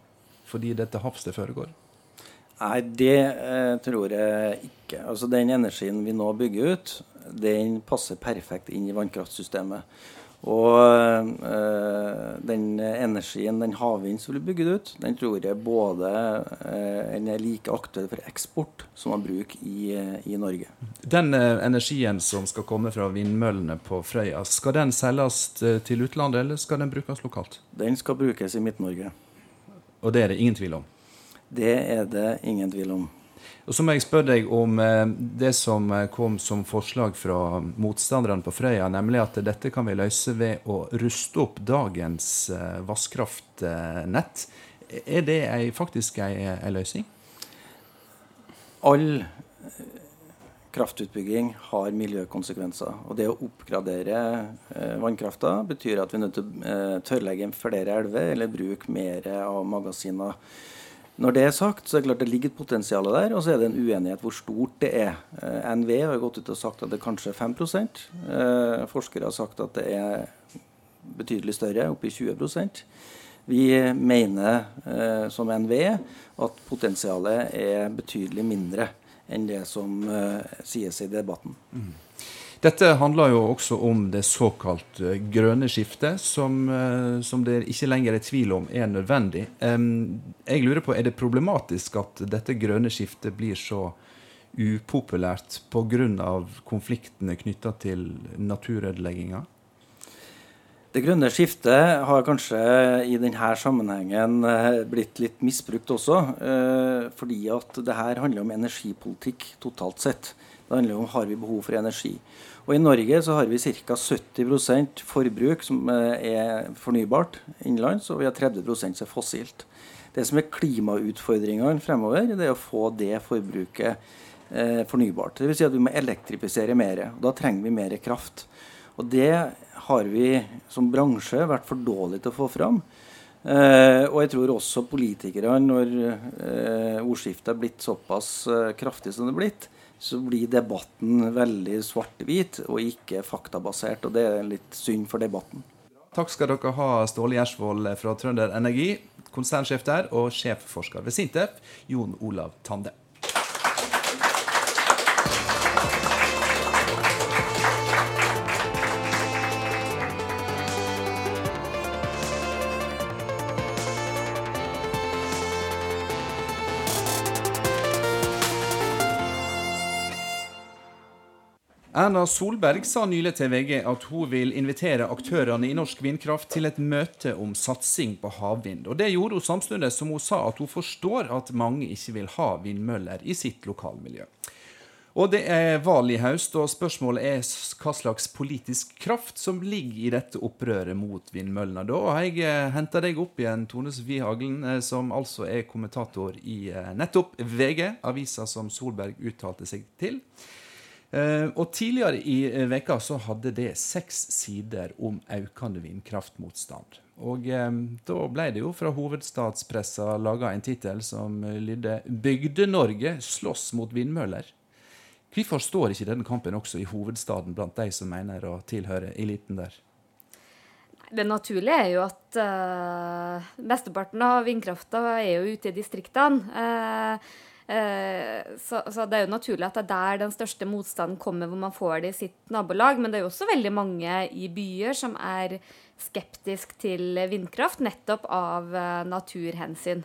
Fordi dette havs det foregår? Nei, det eh, tror jeg ikke. Altså Den energien vi nå bygger ut, den passer perfekt inn i vannkraftsystemet. Og øh, den energien, den havvinden som blir bygget ut, den tror jeg både øh, er like aktuell for eksport som man bruker i, i Norge. Den øh, energien som skal komme fra vindmøllene på Frøya, skal den selges til utlandet, eller skal den brukes lokalt? Den skal brukes i Midt-Norge. Og det er det ingen tvil om? Det er det ingen tvil om. Og så må jeg spørre deg om eh, det som eh, kom som forslag fra motstanderne på Frøya, nemlig at dette kan vi løse ved å ruste opp dagens eh, vannkraftnett. Er det faktisk ei løsning? All kraftutbygging har miljøkonsekvenser. Og det å oppgradere eh, vannkrafta betyr at vi er nødt til å eh, tørrlegge flere elver eller bruke mer av magasiner. Når det er sagt, så er det klart det ligger et potensial der, og så er det en uenighet hvor stort det er. Eh, NV har gått ut og sagt at det er kanskje 5 eh, Forskere har sagt at det er betydelig større, oppi 20% Vi mener eh, som NV at potensialet er betydelig mindre enn det som uh, sies i debatten. Mm. Dette handler jo også om det såkalt uh, grønne skiftet, som, uh, som, det ikke lenger er tvil om er nødvendig. Jeg lurer på, Er det problematisk at dette grønne skiftet blir så upopulært pga. konfliktene knytta til naturødelegginga? Det grønne skiftet har kanskje i denne sammenhengen eh, blitt litt misbrukt også. Eh, fordi at det her handler om energipolitikk totalt sett. Det handler om har vi behov for energi. Og I Norge så har vi ca. 70% forbruk som eh, er fornybart innenlands, og vi har 30% som er fossilt. Det som er klimautfordringene fremover, det er å få det forbruket eh, fornybart. Dvs. Si at vi må elektrifisere mer. Da trenger vi mer kraft. Og det har vi som bransje vært for dårlige til å få fram. Eh, og jeg tror også politikere, når eh, ordskiftet er blitt såpass eh, kraftig som det er blitt, så blir debatten veldig svart-hvit og ikke faktabasert. Og det er litt synd for debatten. Takk skal dere ha, Ståle Gjersvold fra Trønder Energi, konsernsjef der, og sjefforsker ved Sintef, Jon Olav Tande. Erna Solberg sa nylig til VG at hun vil invitere aktørene i norsk vindkraft til et møte om satsing på havvind. Og Det gjorde hun samtidig som hun sa at hun forstår at mange ikke vil ha vindmøller i sitt lokalmiljø. Og Det er valg i høst, og spørsmålet er hva slags politisk kraft som ligger i dette opprøret mot vindmøllene. Da har jeg eh, henta deg opp igjen, Tone Sofie Haglen, eh, som altså er kommentator i eh, nettopp VG, avisa som Solberg uttalte seg til. Uh, og Tidligere i uh, veka så hadde det seks sider om økende vindkraftmotstand. Og um, Da ble det jo fra hovedstadspressa laga en tittel som lydde 'Bygde-Norge slåss mot vindmøller'. Hvorfor står ikke denne kampen også i hovedstaden blant de som mener å tilhøre eliten der? Det naturlige er jo at uh, mesteparten av vindkrafta er jo ute i distriktene. Uh, Eh, så, så, det er jo naturlig at det er der den største motstanden kommer, hvor man får det i sitt nabolag. Men det er jo også veldig mange i byer som er skeptisk til vindkraft, nettopp av uh, naturhensyn.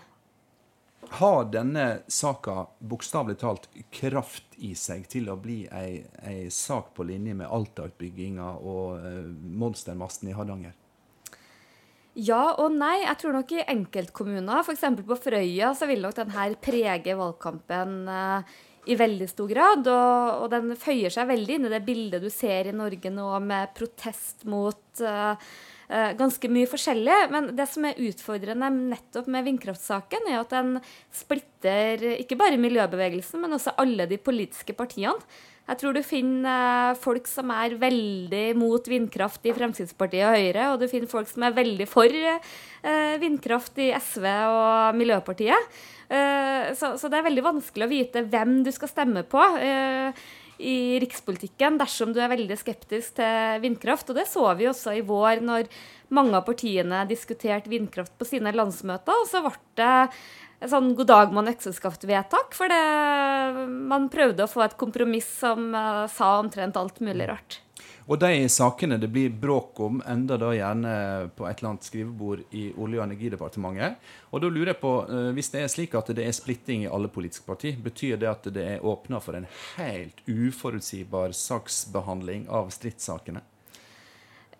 Har denne saka bokstavelig talt kraft i seg til å bli ei, ei sak på linje med Alta-utbygginga og uh, monstermasten i Hardanger? Ja og nei. Jeg tror nok i enkeltkommuner, f.eks. på Frøya, så vil nok denne prege valgkampen uh, i veldig stor grad. Og, og, den føyer seg veldig inn i det bildet du ser i Norge nå med protest mot uh, uh, ganske mye forskjellig. Men det som er utfordrende nettopp med vindkraftsaken, er at den splitter ikke bare miljøbevegelsen, men også alle de politiske partiene. Jeg tror du finner eh, folk som er veldig mot vindkraft i Fremskrittspartiet og Høyre, og du finner folk som er veldig for eh, vindkraft i SV og Miljøpartiet. Eh, så, det er veldig vanskelig å vite hvem du skal stemme på i rikspolitikken dersom du er veldig skeptisk til vindkraft. Og det så vi også i vår når mange av partiene diskuterte vindkraft på sine landsmøter. Og så ble det et sånn god dag mann økseskaft-vedtak. For det, man prøvde å få et kompromiss som uh, sa omtrent alt mulig rart. Og de sakene det blir bråk om, enda da gjerne på et eller annet skrivebord i Olje- og energidepartementet. Og da lurer jeg på, uh, Hvis det er slik at det er splitting i alle politiske partier, betyr det at det er åpna for en helt uforutsigbar saksbehandling av stridssakene?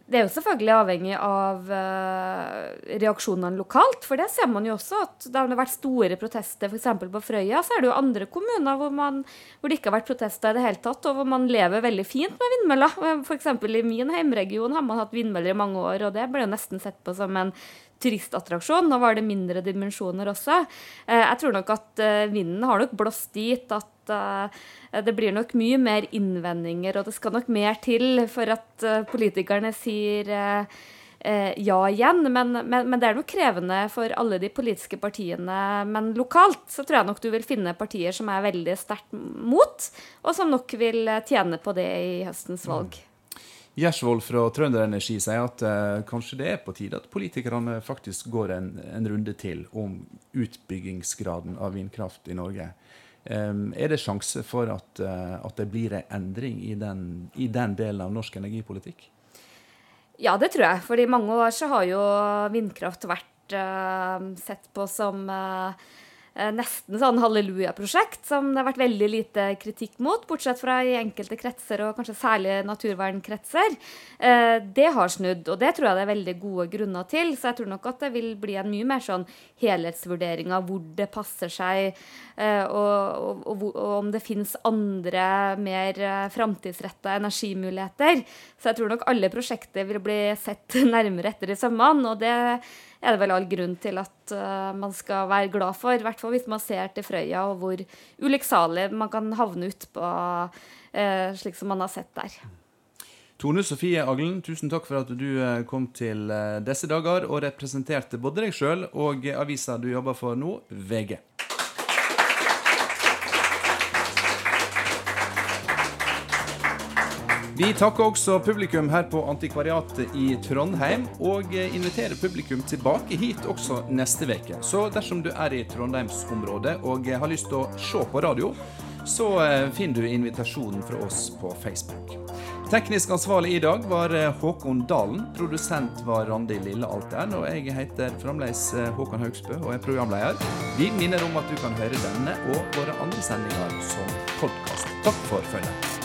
Det er jo selvfølgelig avhengig av uh, reaksjonene lokalt. For det ser man jo også at da det har vært store protester f.eks. på Frøya, så er det jo andre kommuner hvor, man, hvor, det ikke har vært protester i det hele tatt, og hvor man lever veldig fint med vindmøller. F.eks. i min heimregion har man hatt vindmøller i mange år, og det ble jo nesten sett på som en turistattraksjon. Nå var det mindre dimensjoner også. Uh, jeg tror nok at vinden har nok blåst dit at det blir nok mye mer innvendinger, og det skal nok mer til for at uh, politikerne sier uh, ja igjen. Men, men, men, det er nok krevende for alle de politiske partiene. Men lokalt så tror jeg nok du vil finne partier som er veldig sterkt mot, og som nok vil tjene på det i høstens mm. valg. Gjersvold fra Trønder Energi sier at eh, kanskje det er på tide at politikerne faktisk går en, en runde til om utbyggingsgraden av vindkraft i Norge. Er det sjanse for at, eh, at det blir en endring i den, i den, delen av norsk energipolitikk? Ja, det tror jeg. For i mange år så har jo vindkraft vært uh, sett på som uh, nesten sånn halleluja-prosjekt som det har vært veldig lite kritikk mot, bortsett fra i enkelte kretser, og kanskje særlig naturvernkretser. Eh, det har snudd, og det tror jeg det er veldig gode grunner til. Så jeg tror nok at det vil bli en mye mer sånn helhetsvurdering av hvor det passer seg, eh, og, og, og om det finnes andre, mer framtidsretta energimuligheter. Så jeg tror nok alle prosjekter vil bli sett [laughs] nærmere etter i sømmene, og det er det vel all grunn til at uh, man skal være glad for. I hvert fall hvis man ser til Frøya og hvor ulykksalig man kan havne utpå, uh, slik som man har sett der. Tone Sofie Aglen, tusen takk for at du eh, kom til disse dager og representerte både deg sjøl og avisa du jobber for nå, VG. Vi takker også publikum her på Antikvariatet i Trondheim, og inviterer publikum tilbake hit også neste uke. Så dersom du er i Trondheimsområdet og har lyst til å se på radio, så eh, finner du invitasjonen fra oss på Facebook. Teknisk ansvarlig i dag var eh, Håkon Dalen. Produsent var Randi Lillealteren. Og jeg heter fremdeles Håkon Haugsbø og er programleder. Vi minner om at du kan høre denne og våre andre sendinger som podkast. Takk for følget.